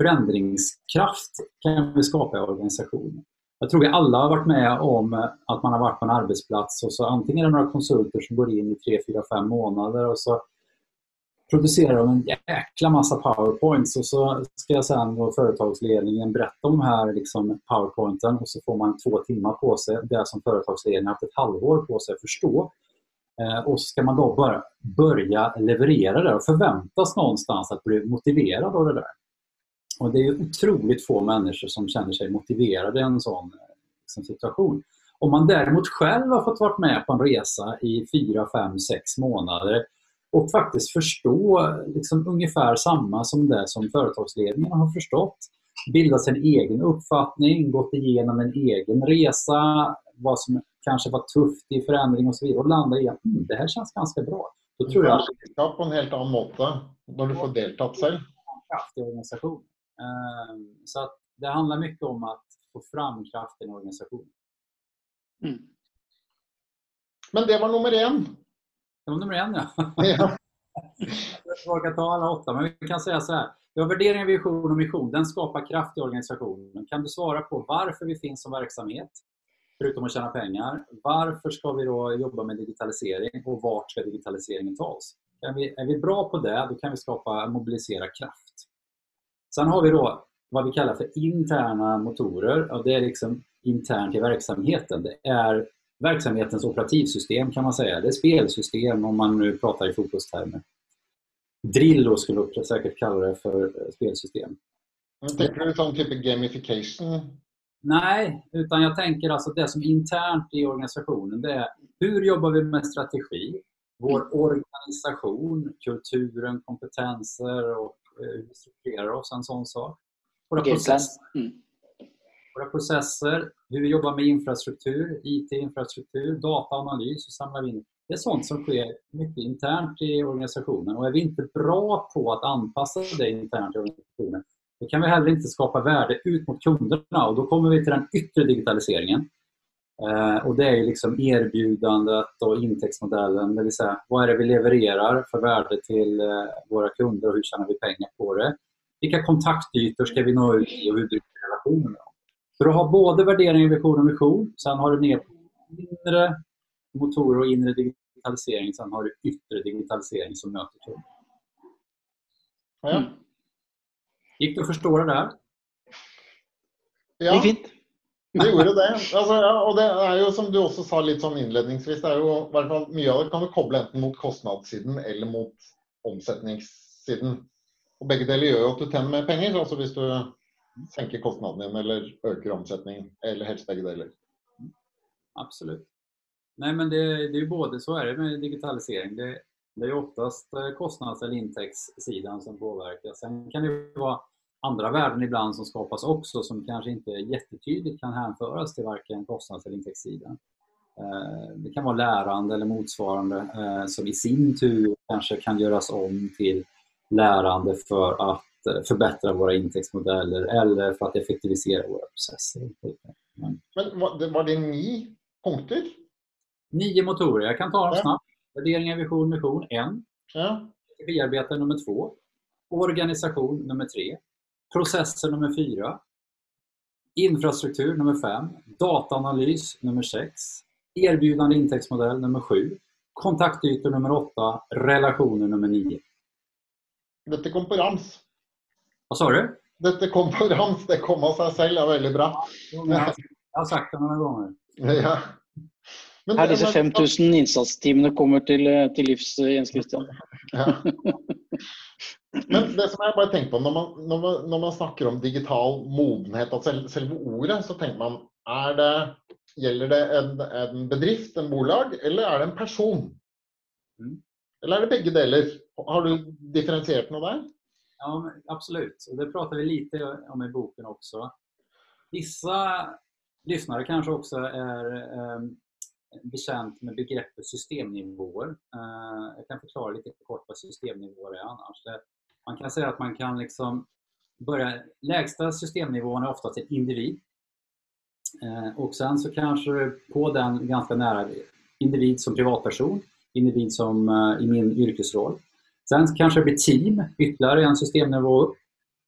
förändringskraft kan vi skapa i organisationen. Jag tror vi alla har varit med om att man har varit på en arbetsplats och så antingen är det några konsulter som går in i 3, 4, 5 månader och så producerar de en jäkla massa powerpoints och så ska jag sen då företagsledningen berätta om de här liksom powerpointen och så får man två timmar på sig, det som företagsledningen haft ett halvår på sig att förstå. Eh, och så ska man då bara börja leverera det och förväntas någonstans att bli motiverad av det där. Och det är otroligt få människor som känner sig motiverade i en sån liksom, situation. Om man däremot själv har fått vara med på en resa i fyra, fem, sex månader och faktiskt förstå liksom ungefär samma som det som företagsledningen har förstått. Bildat sin egen uppfattning, gått igenom en egen resa, vad som kanske var tufft i förändring och så vidare och landa i att mm, det här känns ganska bra. Då tror jag att... på en helt annan måte när du får delta själv. kraftig organisation. Ehm, så att det handlar mycket om att få fram kraft i en organisation. Mm. Men det var nummer en. Det var nummer en ja. Ja. Jag ska ta alla åtta, men vi kan säga så här. Du har värdering, vision och mission. Den skapar kraft i organisationen. Kan du svara på varför vi finns som verksamhet? Förutom att tjäna pengar. Varför ska vi då jobba med digitalisering och vart ska digitaliseringen ta oss? Är vi, är vi bra på det, då kan vi skapa, mobilisera kraft. Sen har vi då vad vi kallar för interna motorer. Och det är liksom internt i verksamheten. Det är verksamhetens operativsystem kan man säga. Det är spelsystem om man nu pratar i fotbollstermer. Drillo skulle jag säkert kalla det för eh, spelsystem. Men Tänker du sån typ av gamification? Nej, utan jag tänker alltså det som är internt i organisationen det är hur jobbar vi med strategi? Vår organisation, kulturen, kompetenser och eh, hur vi strukturerar oss, en sån sak. Våra processer, Mm våra processer, hur vi jobbar med infrastruktur, IT-infrastruktur, dataanalys, hur samlar vi in. Det är sånt som sker mycket internt i organisationen och är vi inte bra på att anpassa det internt i organisationen då kan vi heller inte skapa värde ut mot kunderna och då kommer vi till den yttre digitaliseringen. Eh, och det är liksom erbjudandet och intäktsmodellen, det vill säga vad är det vi levererar för värde till eh, våra kunder och hur tjänar vi pengar på det? Vilka kontaktytor ska vi nå ut i och hur bygger vi relationerna? Så du har både värdering, vision och mission. Sen har du ner på inre motorer och inre digitalisering. Sen har du yttre digitalisering som möter kunder. Ja. Mm. Gick det att förstå det där? Det är ja. fint. Det gjorde det. Altså, ja, og det er jo som du også sa litt sånn innledningsvis, det er jo i hvert fall mye av det kan du koble enten mot kostnadssiden eller mot omsetningssiden. Og begge deler gjør jo at du tjener mer penger. altså Hvis du sänker kostnaden din eller ökar omsättningen? eller helst bägge delar. Absolut. Nej, men det, det är ju både så är det med digitalisering. Det, det är ju oftast eh, kostnads eller intäktssidan som påverkas. Sen kan det ju vara andra värden ibland som skapas också som kanske inte jättetydligt kan hänföras till varken kostnads eller intäktssidan. Eh, det kan vara lärande eller motsvarande eh, som i sin tur kanske kan göras om till lärande för att förbättra våra intäktsmodeller eller för att effektivisera våra processer. Men Men var det, var det ni punkter? Nio motorer, jag kan ta dem Ja. snabbt. Värderingar, vision, mission, en. Ja. Bearbetare nummer två. Organisation nummer tre. Processer nummer fyra. Infrastruktur nummer fem. Dataanalys nummer sex. Erbjudande intäktsmodell nummer sju. Kontaktytor nummer åtta. Relationer nummer nio. Dette på rams. Vad sa du? Dette kom på rams. Det kom av seg selv. Det er veldig bra. Jag har sagt det några gånger. Ja. Men, Her disse men- 5000 innsatstimene kommer til, eh, til livs, eh, Jens Christian. Ja. Men det som jeg bare tenker på, når man, når man, når man snakker om digital modenhet, at selv, selve ordet, så tenker man er det, Gjelder det en, en bedrift, en bolag, eller er det en person? Mm. Eller er det begge deler? Har du differensiert noe der? Ja, absolut. Och det pratar vi lite om i boken också. Vissa lyssnare kanske också är eh, bekänt med begreppet systemnivåer. Eh, jag kan förklara lite kort vad systemnivåer är annars. Det, man kan säga att man kan liksom börja... Lägsta systemnivån är oftast en individ. Eh, och sen så kanske du på den ganska nära individ som privatperson, individ som eh, i min yrkesroll. Sen kanske det blir team, ytterligare en systemnivå upp.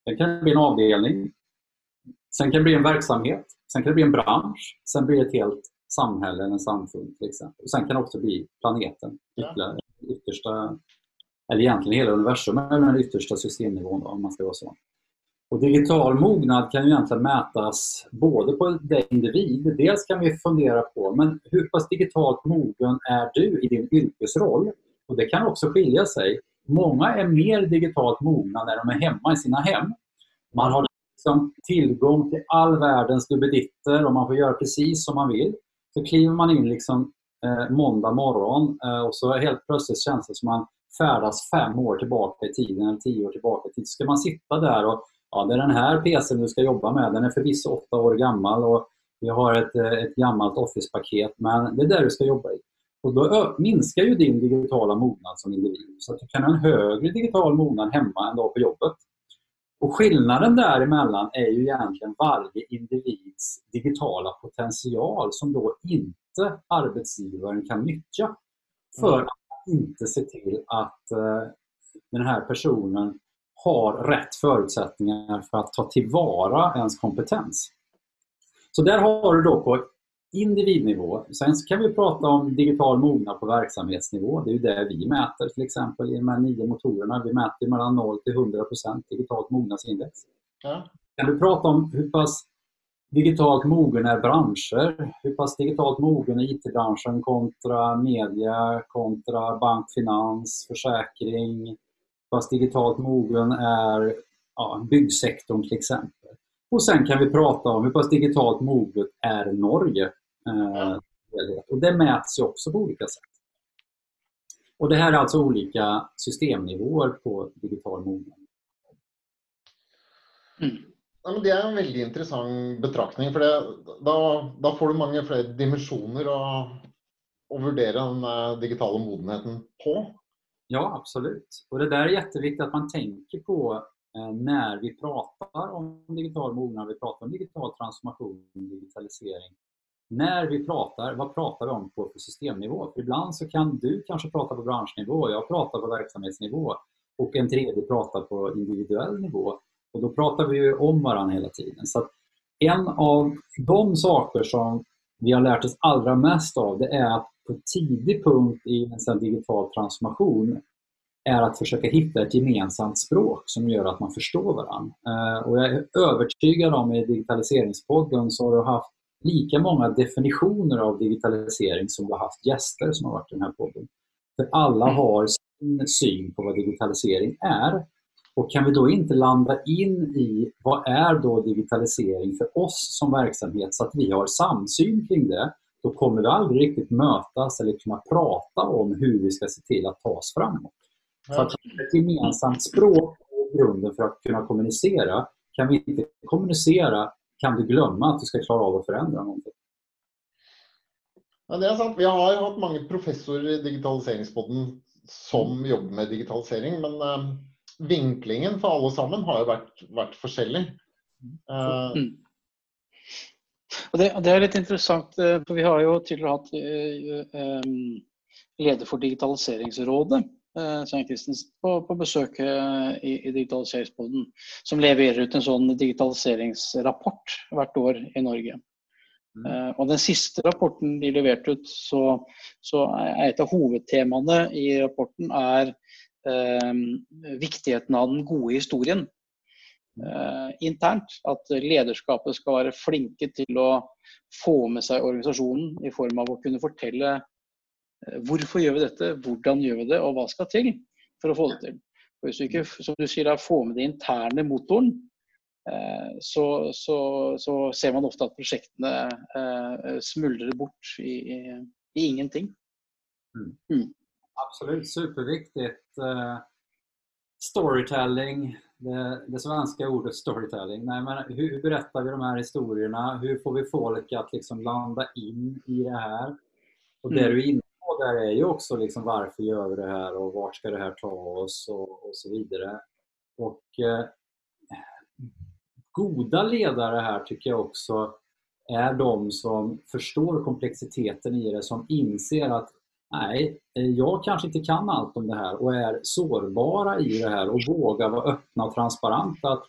Sen kan det bli en avdelning. Sen kan det bli en verksamhet. Sen kan det bli en bransch. Sen blir det ett helt samhälle, en samfund till exempel. Och sen kan det också bli planeten. Ytterligare, yttersta, eller egentligen hela universum, men den yttersta systemnivån om man ska vara så. Och digital mognad kan ju egentligen mätas både på det individ, dels kan vi fundera på men hur pass digitalt mogen är du i din yrkesroll? Och det kan också skilja sig. Många är mer digitalt mogna när de är hemma i sina hem. Man har liksom tillgång till all världens dubbeditter och man får göra precis som man vill. Så kliver man in liksom, eh, måndag morgon eh, och så helt plötsligt känns det som man färdas fem år tillbaka i tiden eller tio år tillbaka i tiden. Så ska man sitta där och ja, det är den här PCn du ska jobba med. Den är förvisso åtta år gammal och vi har ett, eh, ett gammalt Office-paket men det är där du ska jobba i. Och då minskar ju din digitala mognad som individ. Så att du kan ha en högre digital mognad hemma än då på jobbet. Och skillnaden däremellan är ju egentligen varje individs digitala potential som då inte arbetsgivaren kan nyttja för Mm. att inte se till att eh, den här personen har rätt förutsättningar för att ta tillvara ens kompetens. Så där har du då på individnivå. Sen kan vi prata om digital mognad på verksamhetsnivå. Det är ju det vi mäter till exempel i de här nio motorerna. Vi mäter mellan 0 till 100% digitalt mognadsindex. Ja. Kan du prata om hur pass digitalt mogen är branscher? Hur pass digitalt mogen är IT-branschen kontra media, kontra bank, finans, försäkring? Hur pass digitalt mogen är ja, byggsektorn till exempel? Och sen kan vi prata om hur pass digitalt moget är Norge. Eh, och det mäts ju också på olika sätt. Och det här är alltså olika systemnivåer på digital mognad. Mm. Ja, det er en veldig interessant betraktning. For det, da, da får du mange flere dimensjoner å, å vurdere den digitale modenheten på. Ja, absolut. Och det där är jätteviktigt att man tänker på eh, när vi pratar om digital mognad, vi pratar om digital transformation, digitalisering. När vi pratar, vad pratar vi om på systemnivå? För ibland så kan du kanske prata på branschnivå, jag pratar på verksamhetsnivå och en tredje pratar på individuell nivå. Och då pratar vi ju om varandra hela tiden. Så att en av de saker som vi har lärt oss allra mest av det är att på tidig punkt i en sån digital transformation är att försöka hitta ett gemensamt språk som gör att man förstår varandra. Eh, och jag är övertygad om i digitaliseringspodden så har du haft lika många definitioner av digitalisering som du har haft gäster som har varit i den här podden. För alla har sin syn på vad digitalisering är. Och kan vi då inte landa in i vad är då digitalisering för oss som verksamhet så att vi har samsyn kring det, då kommer vi aldrig riktigt mötas eller kunna prata om hur vi ska se till att ta oss framåt. Så att ett gemensamt språk är grunden för att kunna kommunicera. Kan vi inte kommunicera kan du glömma att du ska klara av att förändra någonting. Ja, det er sant. Vi har jo hatt mange professorer i digitaliseringspodden som jobber med digitalisering, men eh, vinklingen for alle sammen har jo vært, vært forskjellig. Eh, Mm. Og det, det er litt interessant, eh, for vi har jo tidligere hatt eh, eh, leder for Digitaliseringsrådet, Svein Christensen, på, på besøk eh, i, i Digitaliseringspodden, som leverer ut en sånn digitaliseringsrapport hvert år i Norge. Mm. Eh, og den siste rapporten de leverte ut, så, så er et av hovedtemaene i rapporten er eh, viktigheten av den gode historien eh, internt. At lederskapet skal være flinke til å få med seg organisasjonen i form av å kunne fortelle eh, hvorfor gjør vi dette, hvordan gjør vi det, og hva skal til for å få det til. Og hvis du ikke som du sier, da, får med den interne motoren, eh, så, så, så ser man ofte at prosjektene eh, smuldrer bort i, i, i ingenting. Absolut, superviktigt. Eh, storytelling, det, det svenska ordet storytelling. Nej, men hur, hur berättar vi de här historierna? Hur får vi folk att liksom landa in i det här? Och det Mm. du är inne på där är ju också liksom varför gör vi det här och vart ska det här ta oss och, och så vidare. Och eh, goda ledare här tycker jag också är de som förstår komplexiteten i det, som inser att nej, eh, jag kanske inte kan allt om det här och är sårbara i det här och vågar vara öppna och transparenta. Att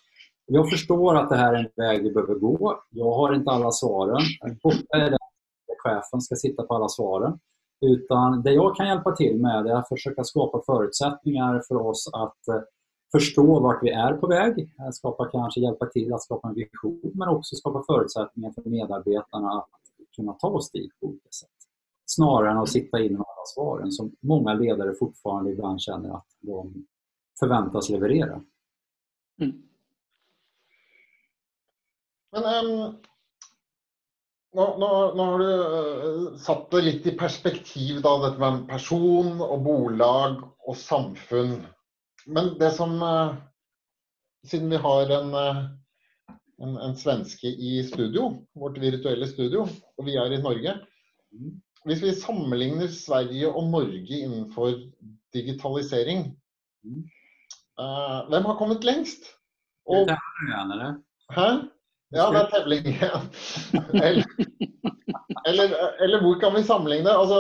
jag förstår att det här är en väg vi behöver gå. Jag har inte alla svaren. Borta är det chefen ska sitta på alla svaren. Utan det jag kan hjälpa till med är att försöka skapa förutsättningar för oss att eh, förstå vart vi är på väg. Skapa, kanske hjälpa till att skapa en vision men också skapa förutsättningar för medarbetarna att kunna ta oss dit på olika sätt. Snarare än att sitta inne med alla svaren som många ledare fortfarande ibland känner att de förväntas leverera. Mm. Men ehm, nå, nå, nå har du eh, satt det litt i perspektiv, da, dette med person og bolag og samfunn. Men det som eh, Siden vi har en, eh, en, en svenske i studio, vårt virtuelle studio, og vi er i Norge Hvis vi sammenligner Sverige og Norge innenfor digitalisering, hvem har kommet lengst? Eller? hæ? Ja, det er tevling igjen. Eller, eller, eller hvor kan vi sammenligne? Altså,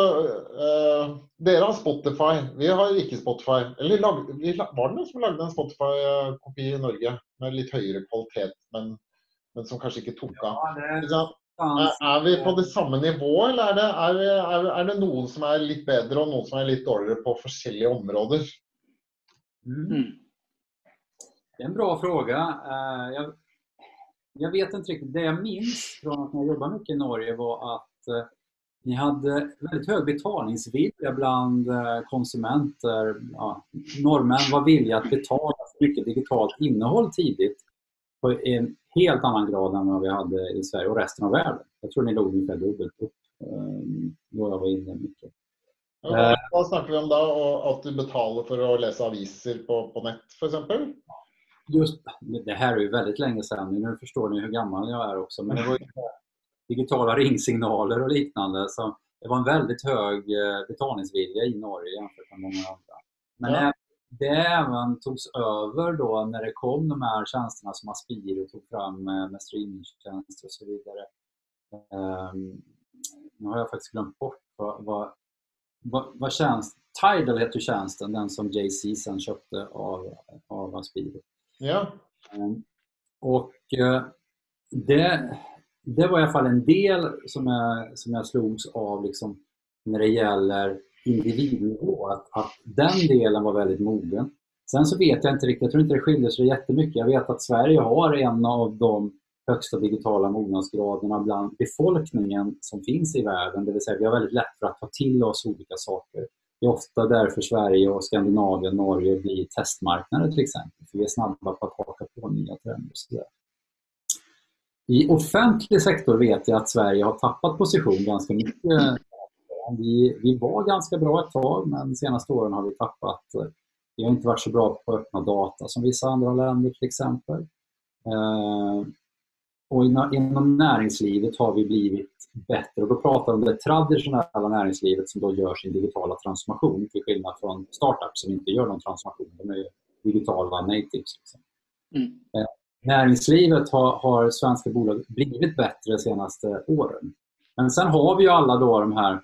eh, dere har Spotify, vi har ikke Spotify. Eller lag, vi, la- var det noen som lagde en Spotify-kopi i Norge med litt høyere kvalitet, men, men som kanskje ikke tok av? Ja? Er, er vi på det samme nivået, eller er det, er, er, er det noen som er litt bedre og noen som er litt dårligere på forskjellige områder? mm. Det är en bra fråga. Eh, Jag, jag vet inte riktigt. Det jag minns från att jag jobbade mycket i Norge var att eh, ni hade väldigt hög betalningsvilja bland eh, konsumenter. Ja, norrmän var villiga att betala för mycket digitalt innehåll tidigt på en helt annan grad än vad vi hade i Sverige och resten av världen. Jag tror ni låg ungefär dubbelt upp eh, då jag var inne mycket. Ja, hva snakker vi om da? Og at du betaler for å lese aviser på, på nett, f.eks.? Just, det här är ju väldigt länge sedan, nu förstår ni hur gammal jag är också, men det var digitala ringsignaler och liknande. Så det var en väldigt hög eh, betalningsvilja i Norge jämfört med många andra. Men Ja. det även togs över då när det kom de här tjänsterna som Aspiro tog fram med, streamingtjänster och så vidare. Ehm, nu har jag faktiskt glömt bort vad, vad, vad, vad tjänst, Tidal heter tjänsten, den som JC sen köpte av, av Aspiro. Ja. Ehm, och eh, det, det var i alla fall en del som jag, som jag slogs av liksom, när det gäller individnivå. Att, att den delen var väldigt mogen. Sen så vet jag inte riktigt, jag tror inte det skiljer sig jättemycket. Jag vet att Sverige har en av de högsta digitala mognadsgraderna bland befolkningen som finns i världen. Det vill säga vi har väldigt lätt för att ta till oss olika saker. Det är ofta därför Sverige och Skandinavien, Norge blir testmarknader till exempel. För vi är snabba på att haka på nya trender. och så där. I offentlig sektor vet jag att Sverige har tappat position ganska mycket. Vi, vi var ganska bra ett tag men de senaste åren har vi tappat. Vi har inte varit så bra på att öppna data som vissa andra länder till exempel. Eh, och inom näringslivet har vi blivit bättre. Och då pratar vi om det traditionella näringslivet som då gör sin digitala transformation till skillnad från startups som inte gör någon transformation. De är digitala natives. Liksom. Mm. Näringslivet har, har svenska bolag blivit bättre de senaste åren. Men sen har vi ju alla då de här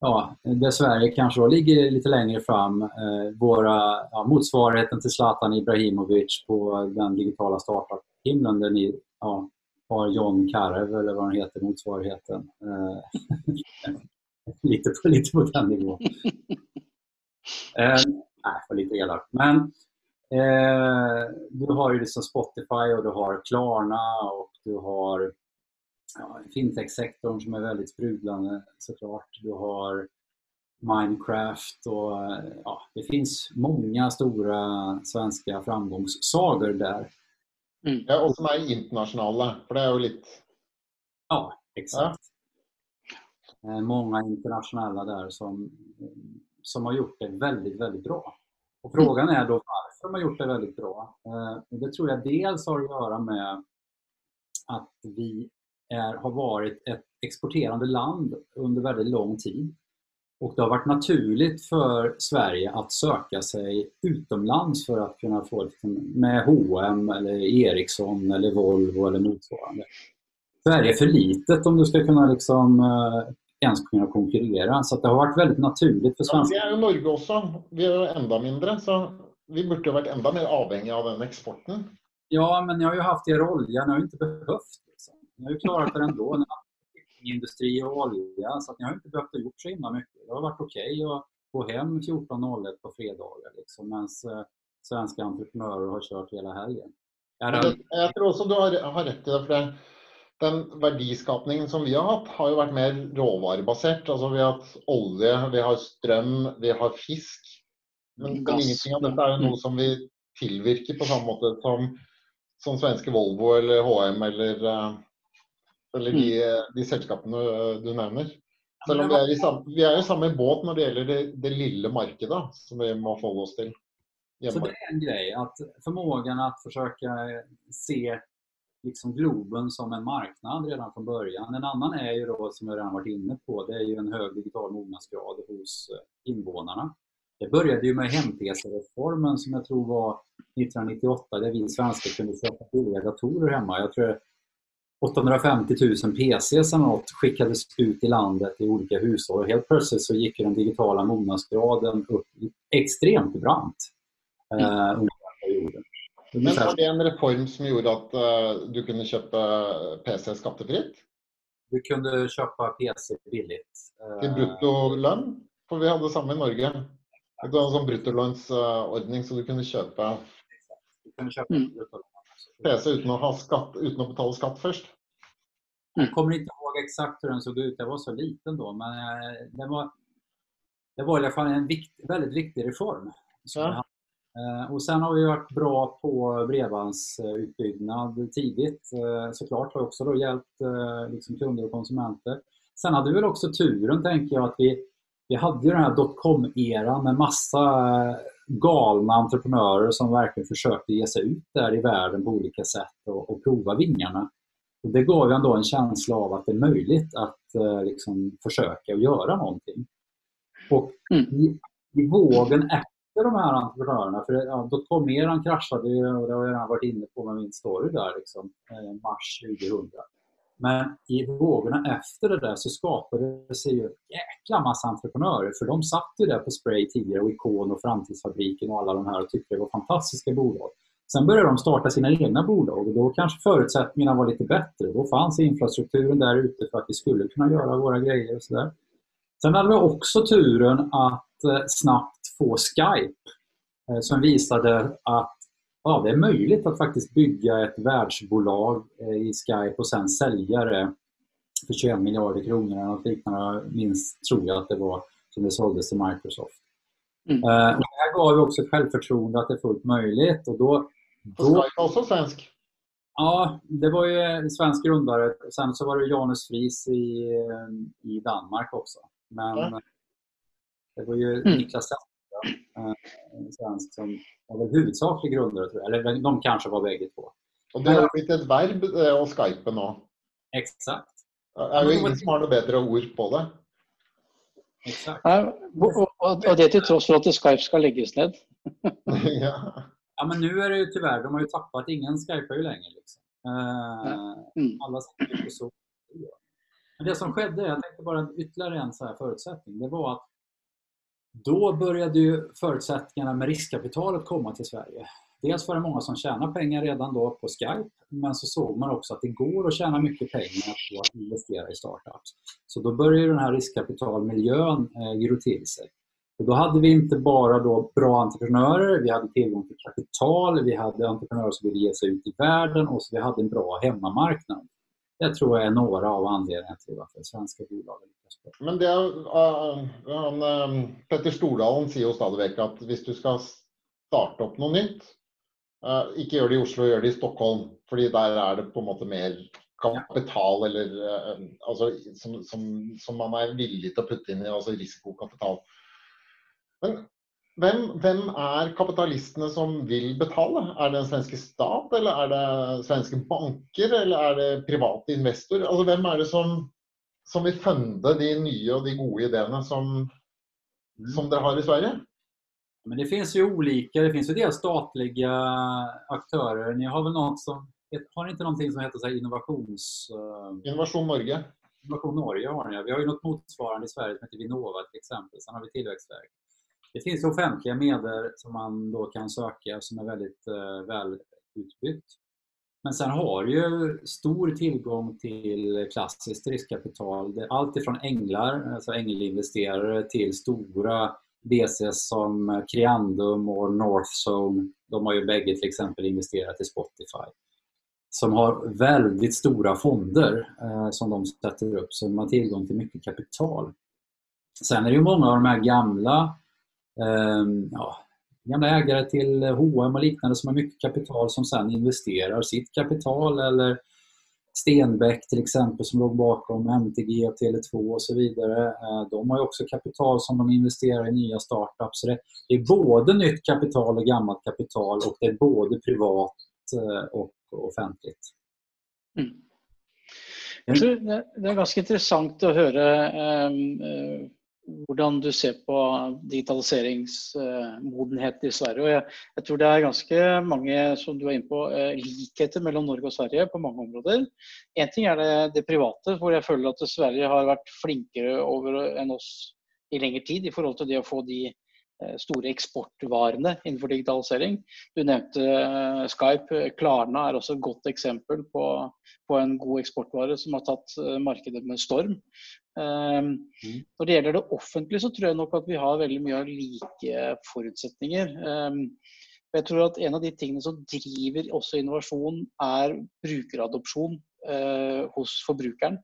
Ja, där Sverige kanske ligger lite längre fram. Eh, våra ja, motsvarigheten till Zlatan Ibrahimovic på den digitala startup-himlen där ni ja, har John Karev eller vad han heter, motsvarigheten. Eh, lite, på, lite på den nivån. Eh, nej, var lite elakt. Men eh, du har ju liksom Spotify och du har Klarna och du har ja, fintech-sektorn som är väldigt sprudlande såklart. Du har Minecraft och ja, det finns många stora svenska framgångssagor där. Mm. ja. Og som er internasjonale, for det er jo litt Ja, exakt. Eh, Många internationella där som, som har gjort det väldigt, väldigt bra. Och Frågan är då varför de har gjort det väldigt bra. Eh, och Det tror jag dels har att göra med att vi är, har varit ett exporterande land under väldigt lång tid. Och det har varit naturligt för Sverige att söka sig utomlands för att kunna få liksom, med H&M eller Ericsson eller Volvo eller motsvarande. Sverige är för litet om du ska kunna liksom, eh, ens kunna konkurrera. Så det har varit väldigt naturligt för ja, svenska Vi er jo Norge også. Vi jo enda mindre, så vi burde jo vært enda mer avhengig av den eksporten. Ja, men ni har ju haft er olja, ni har ju inte behövt. Liksom. Ni har ju klarat er ändå. Ni har haft industri och olja, så att ni har inte behövt gjort så himla mycket. Det har varit okej att gå hem 14.01 på fredagar, liksom, medan eh, svenska entreprenörer har kört hela helgen. Är det- Jeg tror også du har, har rett i det. for det, Den verdiskapningen som vi har hatt, har jo vært mer råvarebasert. Altså Vi har hatt olje, vi har strøm, vi har fisk. Men, men ingenting av dette er jo noe som vi tilvirker på samme måte som, som svenske Volvo eller HM eller, eh, eller de, de selskapene eh, du nevner. Selv om vi er, samme, vi er i samme båt når det gjelder det, det lille markedet som vi må forholde oss til. Så det är en grej, att förmågan att försöka se liksom Globen som en marknad redan från början. En annan är ju då, som jag redan varit inne på, det är ju en hög digital mognadsgrad hos invånarna. Det började ju med hem-PC-reformen som jag tror var 1998 där vi svenskar kunde köpa billiga datorer hemma. Jag tror 850 000 PC som något skickades ut i landet i olika hushåll och helt plötsligt så gick den digitala mognadsgraden upp extremt brant Mm. eh, under den perioden. Men var det en reform som gjorde att eh, du kunde köpa PC skattefritt? Du kunde köpa PC billigt. Eh, Till bruttolön? För vi hade samma i Norge. Det var en sån bruttolönsordning så du kunde köpa Du kunde köpa Mm. PC utan att, ha skatt, utan att betala skatt först. Jag kommer inte ihåg exakt hur den såg ut. Jag var så liten då. Men eh, det var, det var i alla fall en vikt, väldigt viktig reform. som Ja. Eh, Och sen har vi varit bra på bredbandsutbyggnad tidigt. Eh, Såklart har också då hjälpt liksom kunder och konsumenter. Sen hade vi väl också turen, tänker jag, att vi, vi hade ju den här dotcom-eran med massa galna entreprenörer som verkligen försökte ge sig ut där i världen på olika sätt och, och prova vingarna. Och det gav ju ändå en känsla av att det är möjligt att eh, liksom försöka och göra någonting. Och Mm. i, i vågen efter de här entreprenörerna, för ja, dotcom-eran kraschade ju och det har jag redan varit inne på med min story där, liksom, eh, mars 2000. Men i vågorna efter det där så skapade det sig ju en jäkla massa entreprenörer för de satt ju där på Spray tidigare och Ikon och Framtidsfabriken och alla de här och tyckte det var fantastiska bolag. Sen började de starta sina egna bolag och då kanske förutsättningarna var lite bättre. Då fanns infrastrukturen där ute för att vi skulle kunna göra våra grejer och sådär. Sen hade vi också turen att eh, snabbt få Skype eh, som visade att ja, det är möjligt att faktiskt bygga ett världsbolag eh, i Skype och sen sälja det för 21 miljarder kronor eller något liknande. Minst tror jag att det var som det såldes till Microsoft. Mm. Och det här gav ju också ett självförtroende att det är fullt möjligt. Och då, då, Skype också svensk. ja, det var ju en svensk grundare. Sen så var det Janus Fries i, eh, i Danmark också. Men Ja. det var ju Mm. Niklas en svensk som var väl huvudsaklig grundare, tror jag. Eller de kanske var bägge två. Och det har blivit ett verb eh, att skype nu. Exakt. Det är ju ingen som har något bättre ord på det. exakt. Ja, og det til tross for at Skype skal legges ned. ja. Ja, men nu är det ju tyvärr, de har ju tappat, ingen skypar ju längre. Liksom. Eh, Mm. alla sitter på så. Men det som skedde, jag tänkte bara ytterligare en så här förutsättning, det var att då började ju förutsättningarna med riskkapitalet komma till Sverige. Dels var det många som tjänade pengar redan då på Skype, men så såg man också att det går att tjäna mycket pengar på att investera i startups. Så då började den här riskkapitalmiljön eh, gro till sig. Och då hade vi inte bara då bra entreprenörer, vi hade tillgång till kapital, vi hade entreprenörer som ville ge sig ut i världen och så vi hade en bra hemmamarknad. Det tror jag är några av anledningarna till varför svenska bolag lyckas bra. Men det är, uh, han, ähm, Petter Stordalen säger ju stadig att om du ska starta upp något nytt, uh, inte gör det i Oslo, gör det i Stockholm. För där är det på något mer kapital eller eh, alltså, som, som, som man är villig att putta in i, alltså risikokapital. Men vem, vem är kapitalisterna som vill betala? Är det den svenska stat eller är det svenska banker eller är det privata investorer? Alltså vem är det som, som vill funda de nya och de goda idéerna som, som dere har i Sverige? Men det finns ju olika, det finns ju dels statliga aktörer. Ni har väl något som, har ni inte någonting som heter så innovations... eh, Innovation Norge. Innovation Norge har ni. Vi har ju något motsvarande i Sverige som heter Vinnova till exempel. Sen har vi Tillväxtverket. Det finns offentliga medel som man då kan söka som är väldigt eh, väl utbyggt. Men sen har ju stor tillgång till klassiskt riskkapital. Allt ifrån änglar, alltså ängelinvesterare, till stora VCs som Creandum och Northzone. De har ju bägge till exempel investerat i Spotify. Som har väldigt stora fonder eh, som de sätter upp, så de har tillgång till mycket kapital. Sen är det ju många av de här gamla Ehm, ja, gamla ägare till H&M och liknande som har mycket kapital som sen investerar sitt kapital eller Stenbeck till exempel som låg bakom MTG och Tele2 och så vidare. Ehm, de har ju också kapital som de investerar i nya startups. Så det är både nytt kapital och gammalt kapital och det är både privat eh, och offentligt. Mm. Jeg tror det, det ganska intressant att höra ehm, eh, hvordan du ser på digitaliseringsmodenhet i Sverige. Og jeg, jeg, tror det er ganske mange som du er inne på, eh, likheter mellom Norge og Sverige på mange områder. Én ting er det, det, private, hvor jeg føler at Sverige har vært flinkere over enn oss i lengre tid i forhold til det å få de eh, store eksportvarene innenfor digitalisering. Du nevnte eh, Skype. Klarna er også et godt eksempel på, på en god eksportvare som har tatt markedet med storm. Um, mm. Når det gjelder det offentlige, så tror jeg nok at vi har veldig mye av like forutsetninger. Um, jeg tror at En av de tingene som driver også innovasjon, er brukeradopsjon uh, hos forbrukeren.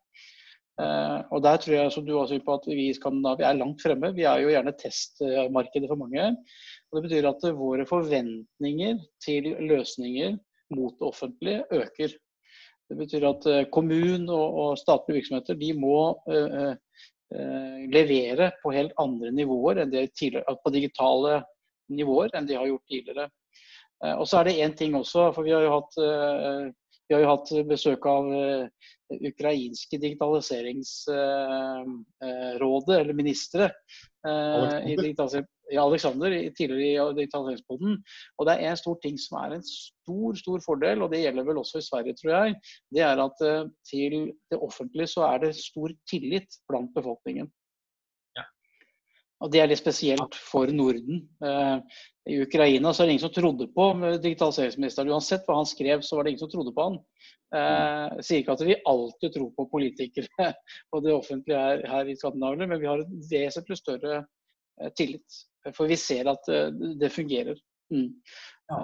Uh, og Der tror jeg som du også på at vi i Skandinavia er langt fremme. Vi er jo gjerne testmarkedet for mange. og Det betyr at våre forventninger til løsninger mot det offentlige øker. Det betyr at eh, kommunen og, statlige virksomheter de må uh, uh, levere på helt andre nivåer enn de på digitale nivåer enn de har gjort tidligere. Og så er det én ting også, for vi har jo hatt, har jo hatt besøk av ukrainske digitaliseringsrådet, eller ministre, i digitalisering Alexander tidligere i digitaliseringsboden. Og det er en stor ting som er en stor stor fordel, og det gjelder vel også i Sverige, tror jeg. Det er at eh, til det offentlige så er det stor tillit blant befolkningen. Ja. Og Det er litt spesielt for Norden. Eh, I Ukraina så er det ingen som trodde på digitaliseringsministeren. Uansett hva han skrev, så var det ingen som trodde på han. Eh, sier ikke at vi alltid tror på politikere og det offentlige her, her i Skandinavia, men vi har et vesentlig større eh, tillit. For vi ser at eh, det fungerer. Mm. Ja.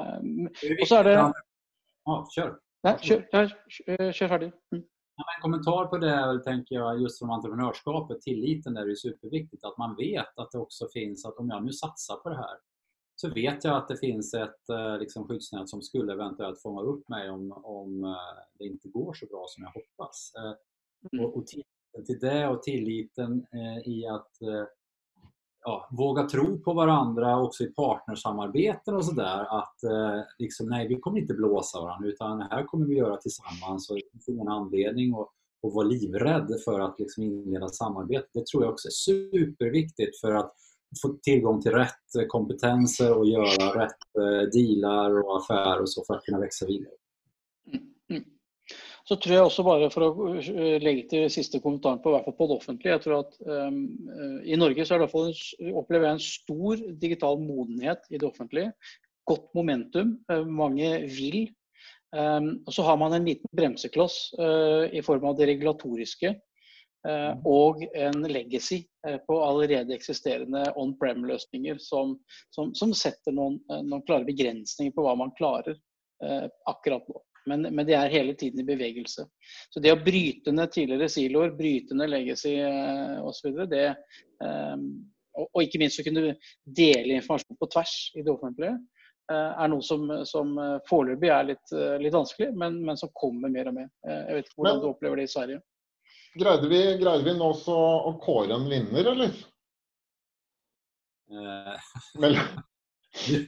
Og så er det ja, Kjør. Nei, kjør, kjør, kjør ferdig. Mm. En kommentar på det tänker jag just från entreprenörskapet, tilliten är det superviktigt att man vet att det också finns att om jag nu satsar på det här så vet jag att det finns ett eh, liksom, skyddsnät som skulle eventuellt fånga upp mig om, om eh, det inte går så bra som jag hoppas. Mm. Och, och tilliten till det och tilliten i att ja, våga tro på varandra också i partnersamarbeten och sådär. Att eh, liksom, nej, vi kommer inte blåsa varandra utan det här kommer vi göra tillsammans och det finns ingen anledning att, att vara livrädd för att liksom inleda samarbete. Det tror jag också är superviktigt för att få tillgång till rätt kompetenser och göra rätt eh, dealar och affärer och så för att kunna växa vidare. Mm. Så tror jeg også bare for å eh, legge til siste kommentaren på, hvert fall på det offentlige. jeg tror at um, I Norge så er det i hvert fall opplever jeg en stor digital modenhet i det offentlige. Godt momentum. Uh, mange vil. Um, og så har man en liten bremsekloss uh, i form av det regulatoriske. Uh, og en legacy på allerede eksisterende on-prem-løsninger som, som, som, setter noen, noen, klare begrensninger på hva man klarer akkurat nå. Men, men, det er hele tiden i bevegelse. Så det å bryte ned tidligere siloer, bryte ned legacy eh, osv., det og, og, ikke minst å kunne dele informasjon på tvers i det offentlige, er noe som, som foreløpig er litt, litt vanskelig, men, men, som kommer mer og mer. Jeg vet ikke hvordan men, du opplever det i Sverige. Greide vi, greide vi nå også å kåre en vinner, eller?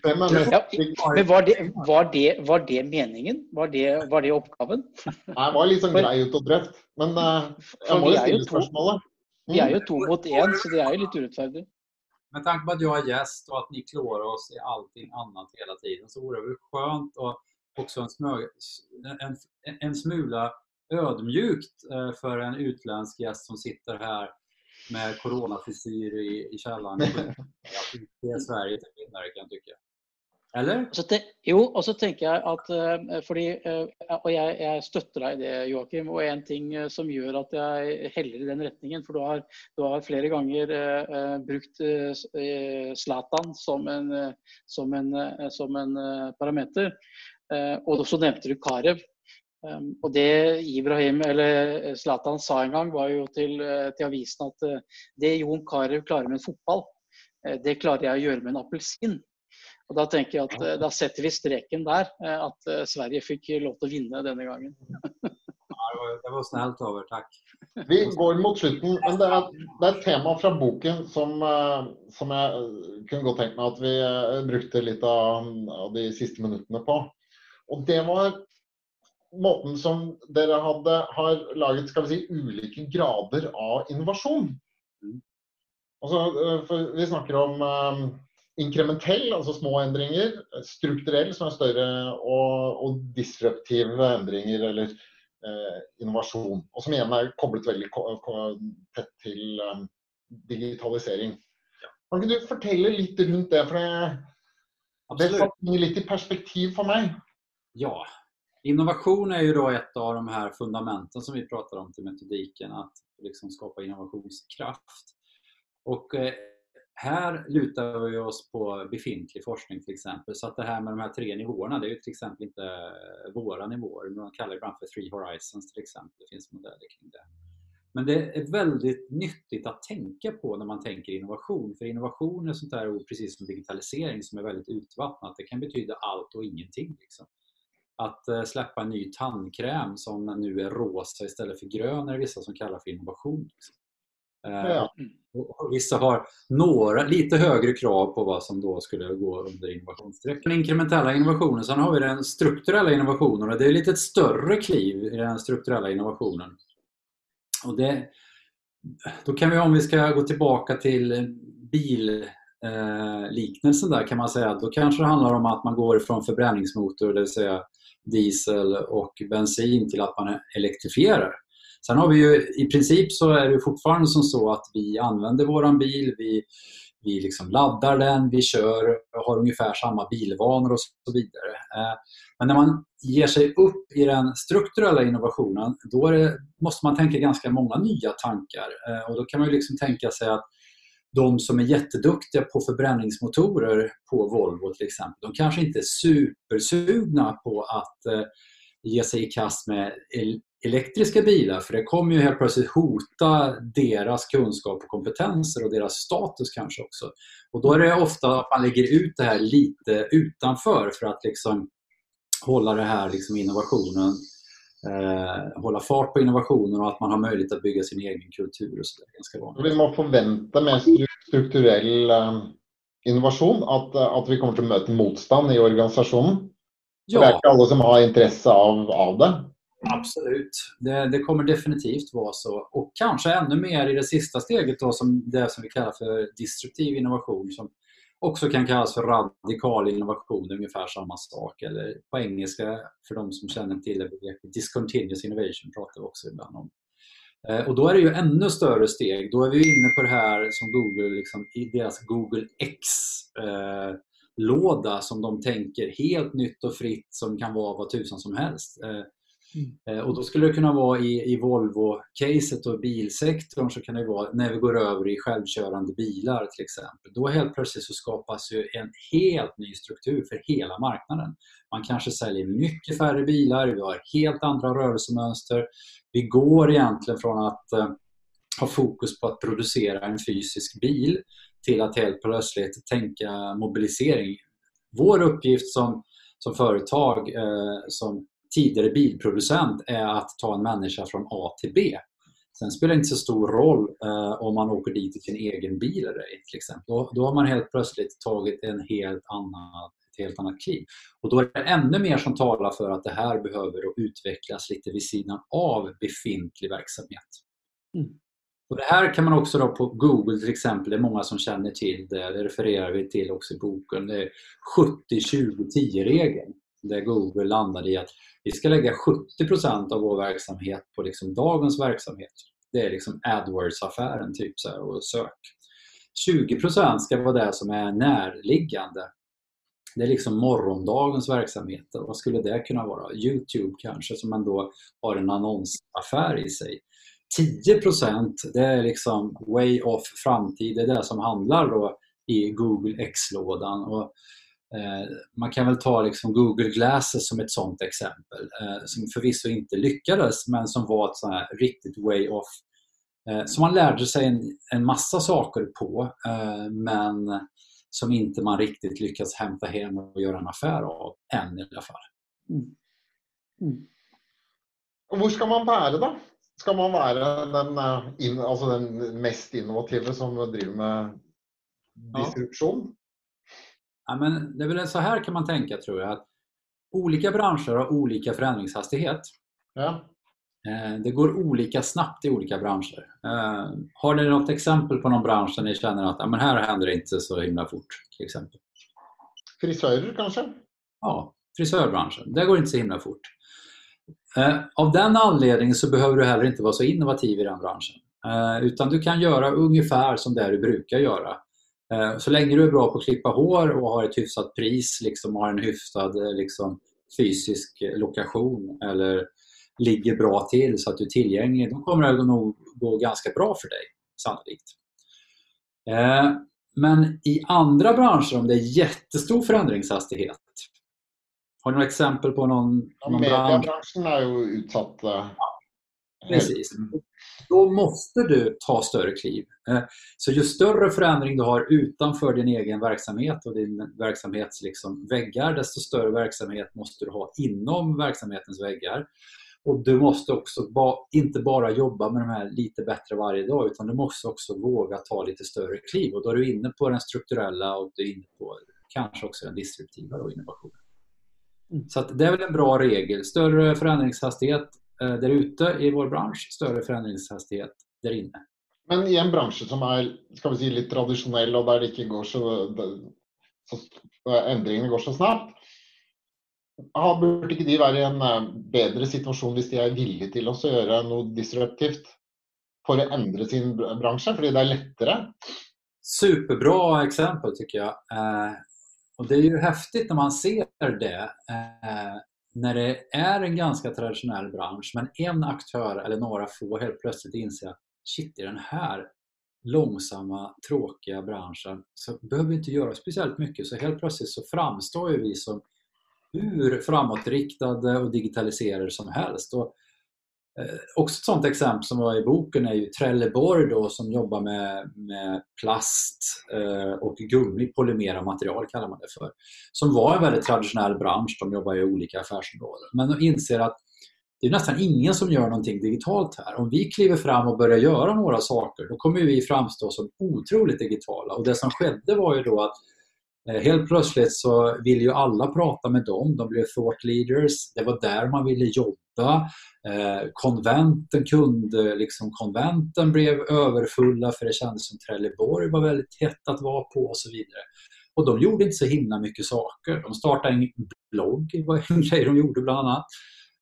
Ja, men var det, var, det, var det, meningen? Var det, var det oppgaven? Nei, det var litt sånn grei ut og drøft. Men uh, jeg må jo stille spørsmålet. Vi är ju två mot en, så det är ju lite orättfärdigt. Med tanke på att jag är gäst och att ni klår oss i allting annat hela tiden så vore det väl skönt och också en, en, en smula ödmjukt eh, för en utländsk gäst som sitter här med coronafrisyr i, i källaren. det är Sverige till vinnare kan jag tycka. Eller? Så te, jo, og så tenker jeg at uh, fordi, uh, Og jeg, jeg, støtter deg i det, Joakim. Og en ting uh, som gjør at jeg heller i den retningen For du har, du har flere ganger brukt Zlatan som en, som en, som en parameter. og så nevnte du Karev. Um, og det Ibrahim, eller Zlatan sa en gang, var jo til, til avisen at uh, det Jon Carew klarer med en fotball, uh, det klarer jeg å gjøre med en appelsin. Og Da tenker jeg at uh, da setter vi streken der, at Sverige fikk lov til å vinne denne gangen. det var snilt over, takk. Vi går mot slutten, men det er, det er et tema fra boken som, som, jeg kunne godt tenkt meg at vi brukte litt av, av de siste minuttene på. Og det var måten som dere hadde, har laget skal vi si, ulike grader av innovasjon. Altså, eh, vi snakker om um, inkrementell, altså små endringer. Strukturell, som er større. Og, og disruptive endringer, eller eh, innovasjon. Og som igjen er koblet veldig tett til um, digitalisering. Kan ikke du fortelle litt rundt det? For det, det Absolut. satt ting litt i perspektiv for meg. Ja, innovation är ju då ett av de här fundamenten som vi pratar om till metodiken, att liksom skapa innovationskraft. Och eh, här lutar vi oss på befintlig forskning till exempel. Så att det här med de här tre nivåerna, det är ju till exempel inte eh, våra nivåer. Man kallar det ibland för three horizons till exempel. Det finns modeller kring det. Men det är väldigt nyttigt att tänka på när man tänker innovation. För innovation är sånt där ord, precis som digitalisering, som är väldigt utvattnat. Det kan betyda allt och ingenting. Liksom. Att eh, släppa en ny tandkräm som nu är rosa istället för grön är det vissa som kallar för innovation. Liksom. Eh, Ja. Vissa har några, lite högre krav på vad som då skulle gå under innovationsstrecket. Den inkrementella innovationen, sen har vi den strukturella innovationen och det är lite ett större kliv i den strukturella innovationen. Och det, då kan vi, om vi ska gå tillbaka till billiknelsen där kan man säga, då kanske det handlar om att man går från förbränningsmotor, det vill säga diesel och bensin till att man elektrifierar. Sen har vi ju i princip så är det fortfarande som så att vi använder våran bil, vi, vi liksom laddar den, vi kör, har ungefär samma bilvanor och så vidare. Eh, men när man ger sig upp i den strukturella innovationen, då det, måste man tänka ganska många nya tankar. Eh, och då kan man ju liksom tänka sig att de som är jätteduktiga på förbränningsmotorer på Volvo till exempel, de kanske inte är supersugna på att eh, ge sig i kast med elektriska bilar för det kommer ju helt plötsligt hota deras kunskap och kompetenser och deras status kanske också. Och då är det ofta att man lägger ut det här lite utanför för att liksom hålla det här liksom innovationen, eh, hålla fart på innovationen och att man har möjlighet att bygga sin egen kultur och så där. Ganska vanligt. Vi må forvente med stru- strukturell eh, innovasjon at, eh, at vi kommer til å møte motstand i organisasjonen. For det Ja, ikke alle som har interesse av, av det. Absolut. Det, det kommer definitivt vara så. Och kanske ännu mer i det sista steget då, som det som vi kallar för disruptiv innovation som också kan kallas för radikal innovation, ungefär samma sak. Eller på engelska, för de som känner till det, begreppet discontinuous innovation pratar vi också ibland om. Eh, och då är det ju ännu större steg. Då är vi inne på det här som Google, liksom, i deras Google X-låda eh, som de tänker helt nytt och fritt som kan vara vad tusan som helst. Eh, Mm. Eh, och då skulle det kunna vara i, i Volvo-caset och bilsektorn så kan det vara när vi går över i självkörande bilar till exempel. Då helt plötsligt så skapas ju en helt ny struktur för hela marknaden. Man kanske säljer mycket färre bilar, vi har helt andra rörelsemönster. Vi går egentligen från att eh, ha fokus på att producera en fysisk bil till att helt plötsligt tänka mobilisering. Vår uppgift som, som företag, eh, som tidigare bilproducent är att ta en människa från A till B. Sen spelar det inte så stor roll eh, om man åker dit i sin egen bil eller ej, till exempel. Då, då har man helt plötsligt tagit en helt annan, ett helt annat kliv. Och då är det ännu mer som talar för att det här behöver utvecklas lite vid sidan av befintlig verksamhet. Mm. Och det här kan man också då på Google till exempel, det är många som känner till det, det refererar vi till också i boken, det är 70-20-10-regeln. Där Google landade i att vi ska lägga 70% av vår verksamhet på liksom dagens verksamhet. Det är liksom AdWords-affären typ så här, och sök. 20% ska vara det som är närliggande. Det är liksom morgondagens verksamhet. Vad skulle det kunna vara? Youtube kanske som ändå har en annonsaffär i sig. 10% det är liksom way off framtid. Det är det som handlar då i Google X-lådan. Och man kan väl ta liksom Google Glasses som ett sånt exempel eh, som förvisso inte lyckades men som var ett sånt här riktigt way off. Eh, Som man lärde sig en, en massa saker på eh, men som inte man riktigt lyckats hämta hem och göra en affär av än i alla fall. Mm. Mm. Og Hvor skal man være, da? Skal man være den, eh, altså den mest innovative som driver med disrupsjon? Ja, men det är väl så här kan man tänka tror jag. att Olika branscher har olika förändringshastighet. Ja. Eh, det går olika snabbt i olika branscher. Eh, har ni något exempel på någon bransch där ni känner att ja, men här händer det inte så himla fort? till exempel? Frisörer kanske? Ja, frisörbranschen. Det går inte så himla fort. Eh, av den anledningen så behöver du heller inte vara så innovativ i den branschen. Utan du kan göra ungefär som det du brukar göra. Så länge du är bra på att klippa hår och har ett hyfsat pris, liksom har en hyfsad liksom, fysisk lokation eller ligger bra till så att du är tillgänglig, då kommer det nog gå ganska bra för dig, sannolikt. Eh, men i andra branscher, om det är jättestor förändringshastighet, har du några exempel på någon, någon bransch? Mediebranschen är ju utsatt. Ja, precis. Då måste du ta större kliv. Eh, så ju större förändring du har utanför din egen verksamhet och din verksamhets liksom väggar, desto större verksamhet måste du ha inom verksamhetens väggar. Och du måste också ba, inte bara jobba med de här lite bättre varje dag utan du måste också våga ta lite större kliv. Och då är du inne på den strukturella och du är inne på kanske också den disruptiva innovationen. Mm. Så det är väl en bra regel. Större förändringshastighet där ute i vår bransch, större förändringshastighet där inne. Men i en bransch som är ska vi säga, lite traditionell och där det inte går så, så ändringarna går så snabbt ja, burde ikke de være i en eh, bedre situasjon hvis de er villige til å gjøre noe disruptivt för att ändra sin bransch, för det är lättare? Superbra exempel tycker jag. Eh, och Det är ju häftigt när man ser det eh, när det är en ganska traditionell bransch men en aktör eller några få helt plötsligt inser att shit, i den här långsamma, tråkiga branschen så behöver vi inte göra speciellt mycket. Så helt plötsligt så framstår ju vi som hur framåtriktade och digitaliserade som helst. Och, Eh, också ett sånt exempel som var i boken är ju Trelleborg då, som jobbar med, med plast eh, och gummi, polymera material kallar man det för. Som var en väldigt traditionell bransch, de jobbar i olika affärsområden. Men de inser att det är nästan ingen som gör någonting digitalt här. Om vi kliver fram och börjar göra några saker, då kommer vi framstå som otroligt digitala. Och det som skedde var ju då att Eh, helt plötsligt så vill ju alla prata med dem. De blev thought leaders. Det var där man ville jobba. Eh, konventen kunde, liksom konventen blev överfulla för det kändes som Trelleborg var väldigt hett att vara på och så vidare. Och de gjorde inte så himla mycket saker. De startade en blogg, var en grej de gjorde bland annat.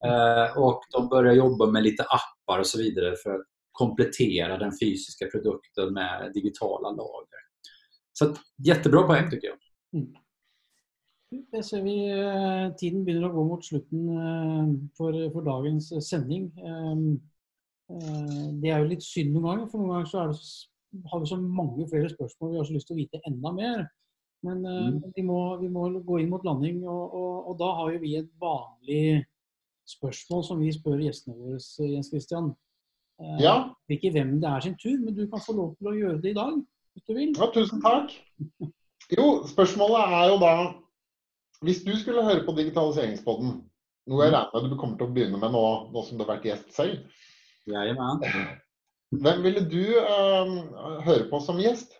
Eh, och de började jobba med lite appar och så vidare för att komplettera den fysiska produkten med digitala lager. Så jättebra poäng tycker jag. Mm. Jeg ser vi eh, Tiden begynner å gå mot slutten eh, for, for dagens sending. Ehm, eh, det er jo litt synd noen ganger, for noen ganger så det, har vi så mange flere spørsmål. Vi har så lyst til å vite enda mer. Men mm. vi, må, vi, må, gå inn mot landing, og, og, og, da har jo vi et vanlig spørsmål som vi spør gjestene våre, Jens Christian. Ja. Ikke hvem det er sin tur, men du kan få lov til å gjøre det i dag. hvis du vil. Ja, tusen takk. Jo, spørsmålet er jo da Hvis du skulle høre på Digitaliseringspodden, noe jeg regner med du kommer til å begynne med nå, nå som du har vært gjest selv, Jajamän. hvem ville du uh, høre på som gjest?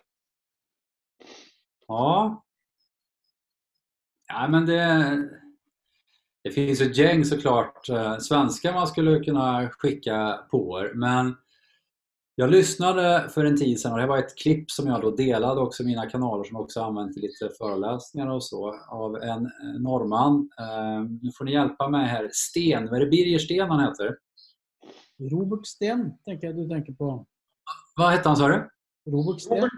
Ja. ja, men det, det finns ett gäng såklart eh, svenskar man skulle kunna skicka på er. Men jag lyssnade för en tid sedan och det var ett klipp som jag då delade också i mina kanaler som jag också använt i lite föreläsningar och så av en norrman. Eh, nu får ni hjälpa mig här. Sten, vad är det Birger Sten han heter? Robert Sten tänker jag du tänker på. Vad hette han sa du? Robert Sten. Robert.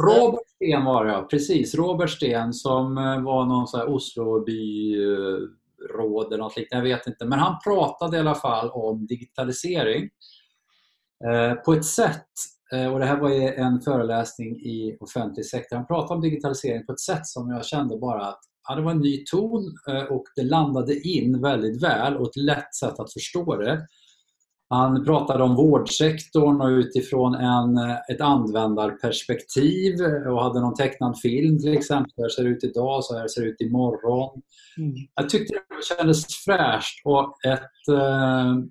Robert Sten var det ja, precis. Robert Sten som eh, var någon sån här Oslobyråd eller något liknande, jag vet inte. Men han pratade i alla fall om digitalisering Eh, på ett sätt, eh, och det här var en föreläsning i offentlig sektor, han pratade om digitalisering på ett sätt som jag kände bara att ja, det var en ny ton eh, och det landade in väldigt väl och ett lätt sätt att förstå det. Han pratade om vårdsektorn och utifrån en, ett användarperspektiv och hade någon tecknad film till exempel. Så här ser det ut idag, så här ser det ut imorgon. Mm. Jag tyckte det kändes fräscht och ett,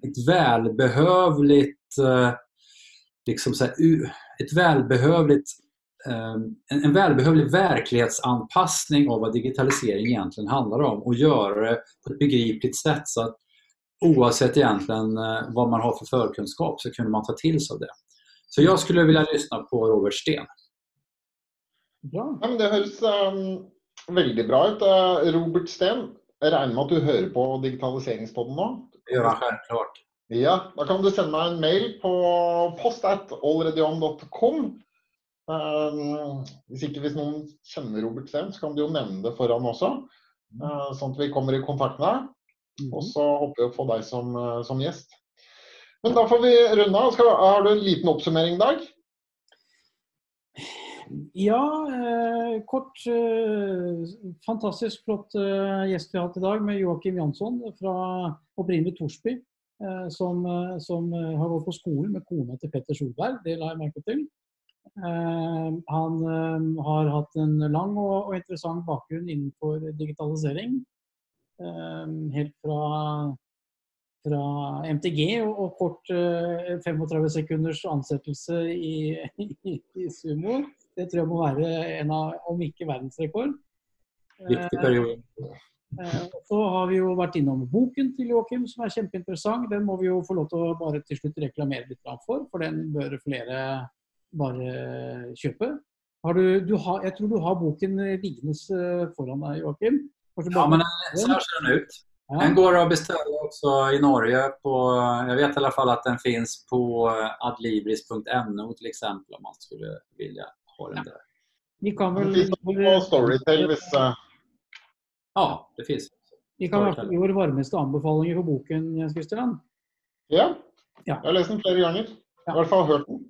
ett välbehövligt Eh, liksom så här, ett välbehövligt, eh, en välbehövlig verklighetsanpassning av vad digitalisering egentligen handlar om och göra det på ett begripligt sätt så att oavsett egentligen eh, vad man har för förkunskap så kunde man ta till sig av det. Så jag skulle vilja lyssna på Robert Sten. Ja, men det høres um, veldig bra ut. Robert Steen, jeg regner med at du hører på Digitaliseringspodden nå? Det gör han självklart. Ja, da kan du sende meg en mail på post at alreadyon.com. Um, hvis ikke hvis noen kjenner Robert Steen, så kan du jo nevne det for han også. Uh, sånn at vi kommer i kontakt med deg. Og så håper jeg å få deg som, uh, som gjest. Men da får vi runde av. Har du en liten oppsummering, Dag? Ja, eh, kort. Eh, fantastisk flott eh, gjest vi har hatt i dag med Joakim Jansson fra opprinnelig Torsby. Eh, som, eh, som eh, har gått på skolen med kona til Petter Solberg, det la jeg merke til. Eh, han har hatt en lang og, og interessant bakgrunn innenfor digitalisering. Helt fra, fra MTG og, og kort eh, 35 sekunders ansettelse i, i, i Sumo. Det tror jeg må være en av, om ikke verdensrekord. Viktig period. Eh, Så har vi jo vært innom boken til Joakim, som er kjempeinteressant. Den må vi jo få lov til å bare til slutt reklamere litt for, for den bør flere bare kjøpe. Har du, du har, jeg tror du har boken liggende eh, foran deg, Joakim. Ja, men så ser den ut. Ja. Den går att beställa också i Norge. På, jag vet i alla fall att den finns på adlibris.no till exempel om man skulle vilja ha den där. Vi kan Storytel hvis uh, Ja, det finns. Vi kan i hvert fall gi våre varmeste anbefalinger for boken, Jens Christian. Ja. Ja. Jeg har lest den flere ganger. I hvert fall hørt den.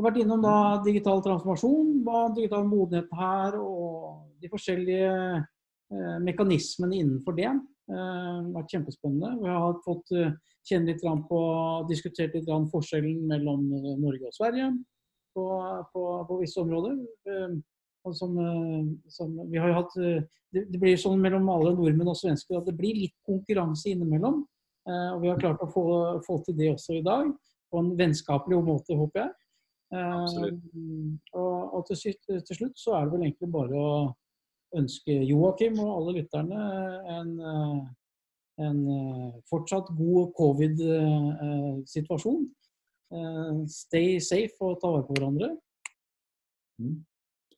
har vært innom da digital transformasjon, hva digital modenhet er, og de forskjellige eh, mekanismene innenfor det. Eh, det har vært kjempespennende. Vi har fått eh, kjenne litt grann på, diskutert litt grann mellom eh, Norge og Sverige på, på, på visse områder. Og som, eh, som vi har jo hatt eh, det, det blir sånn mellom alle nordmenn og svensker at det blir litt konkurranse innimellom. Eh, og vi har klart å få, få til det også i dag, på en vennskapelig måte, håper jeg. Absolutt. og og til, til slutt så er det vel egentlig bare å ønske Joakim og alle lytterne en, en fortsatt god covid-situasjon. Stay safe og ta vare på hverandre. Mm.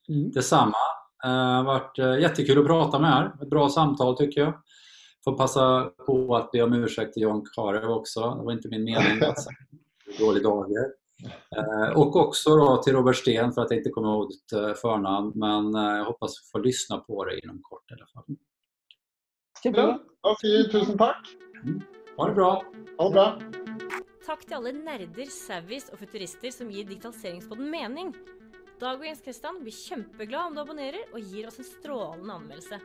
Mm. Detsamma. Det har varit eh, jättekul att prata med er. Ett bra samtal tycker jag. Får passa på att be om ursäkt till Jan Karev också. Det var inte min mening att säga dålig dager. Eh, Och också då till Robert Sten för att jag inte kommer ihåg ditt eh, förnamn. Men jag hoppas få lyssna på det inom kort i alla fall. Vi tusen takk. Ha det bra! Ha det bra. Takk til alle nerder, savvies og futurister som gir digitaliseringspodden mening. Dag og Jens Kristian blir kjempeglad om du abonnerer og gir oss en strålende anmeldelse.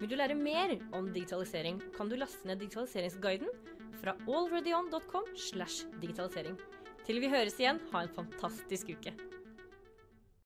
Vil du lære mer om digitalisering, kan du laste ned digitaliseringsguiden fra alreadyon.com slash digitalisering. Til vi høres igjen, ha en fantastisk uke.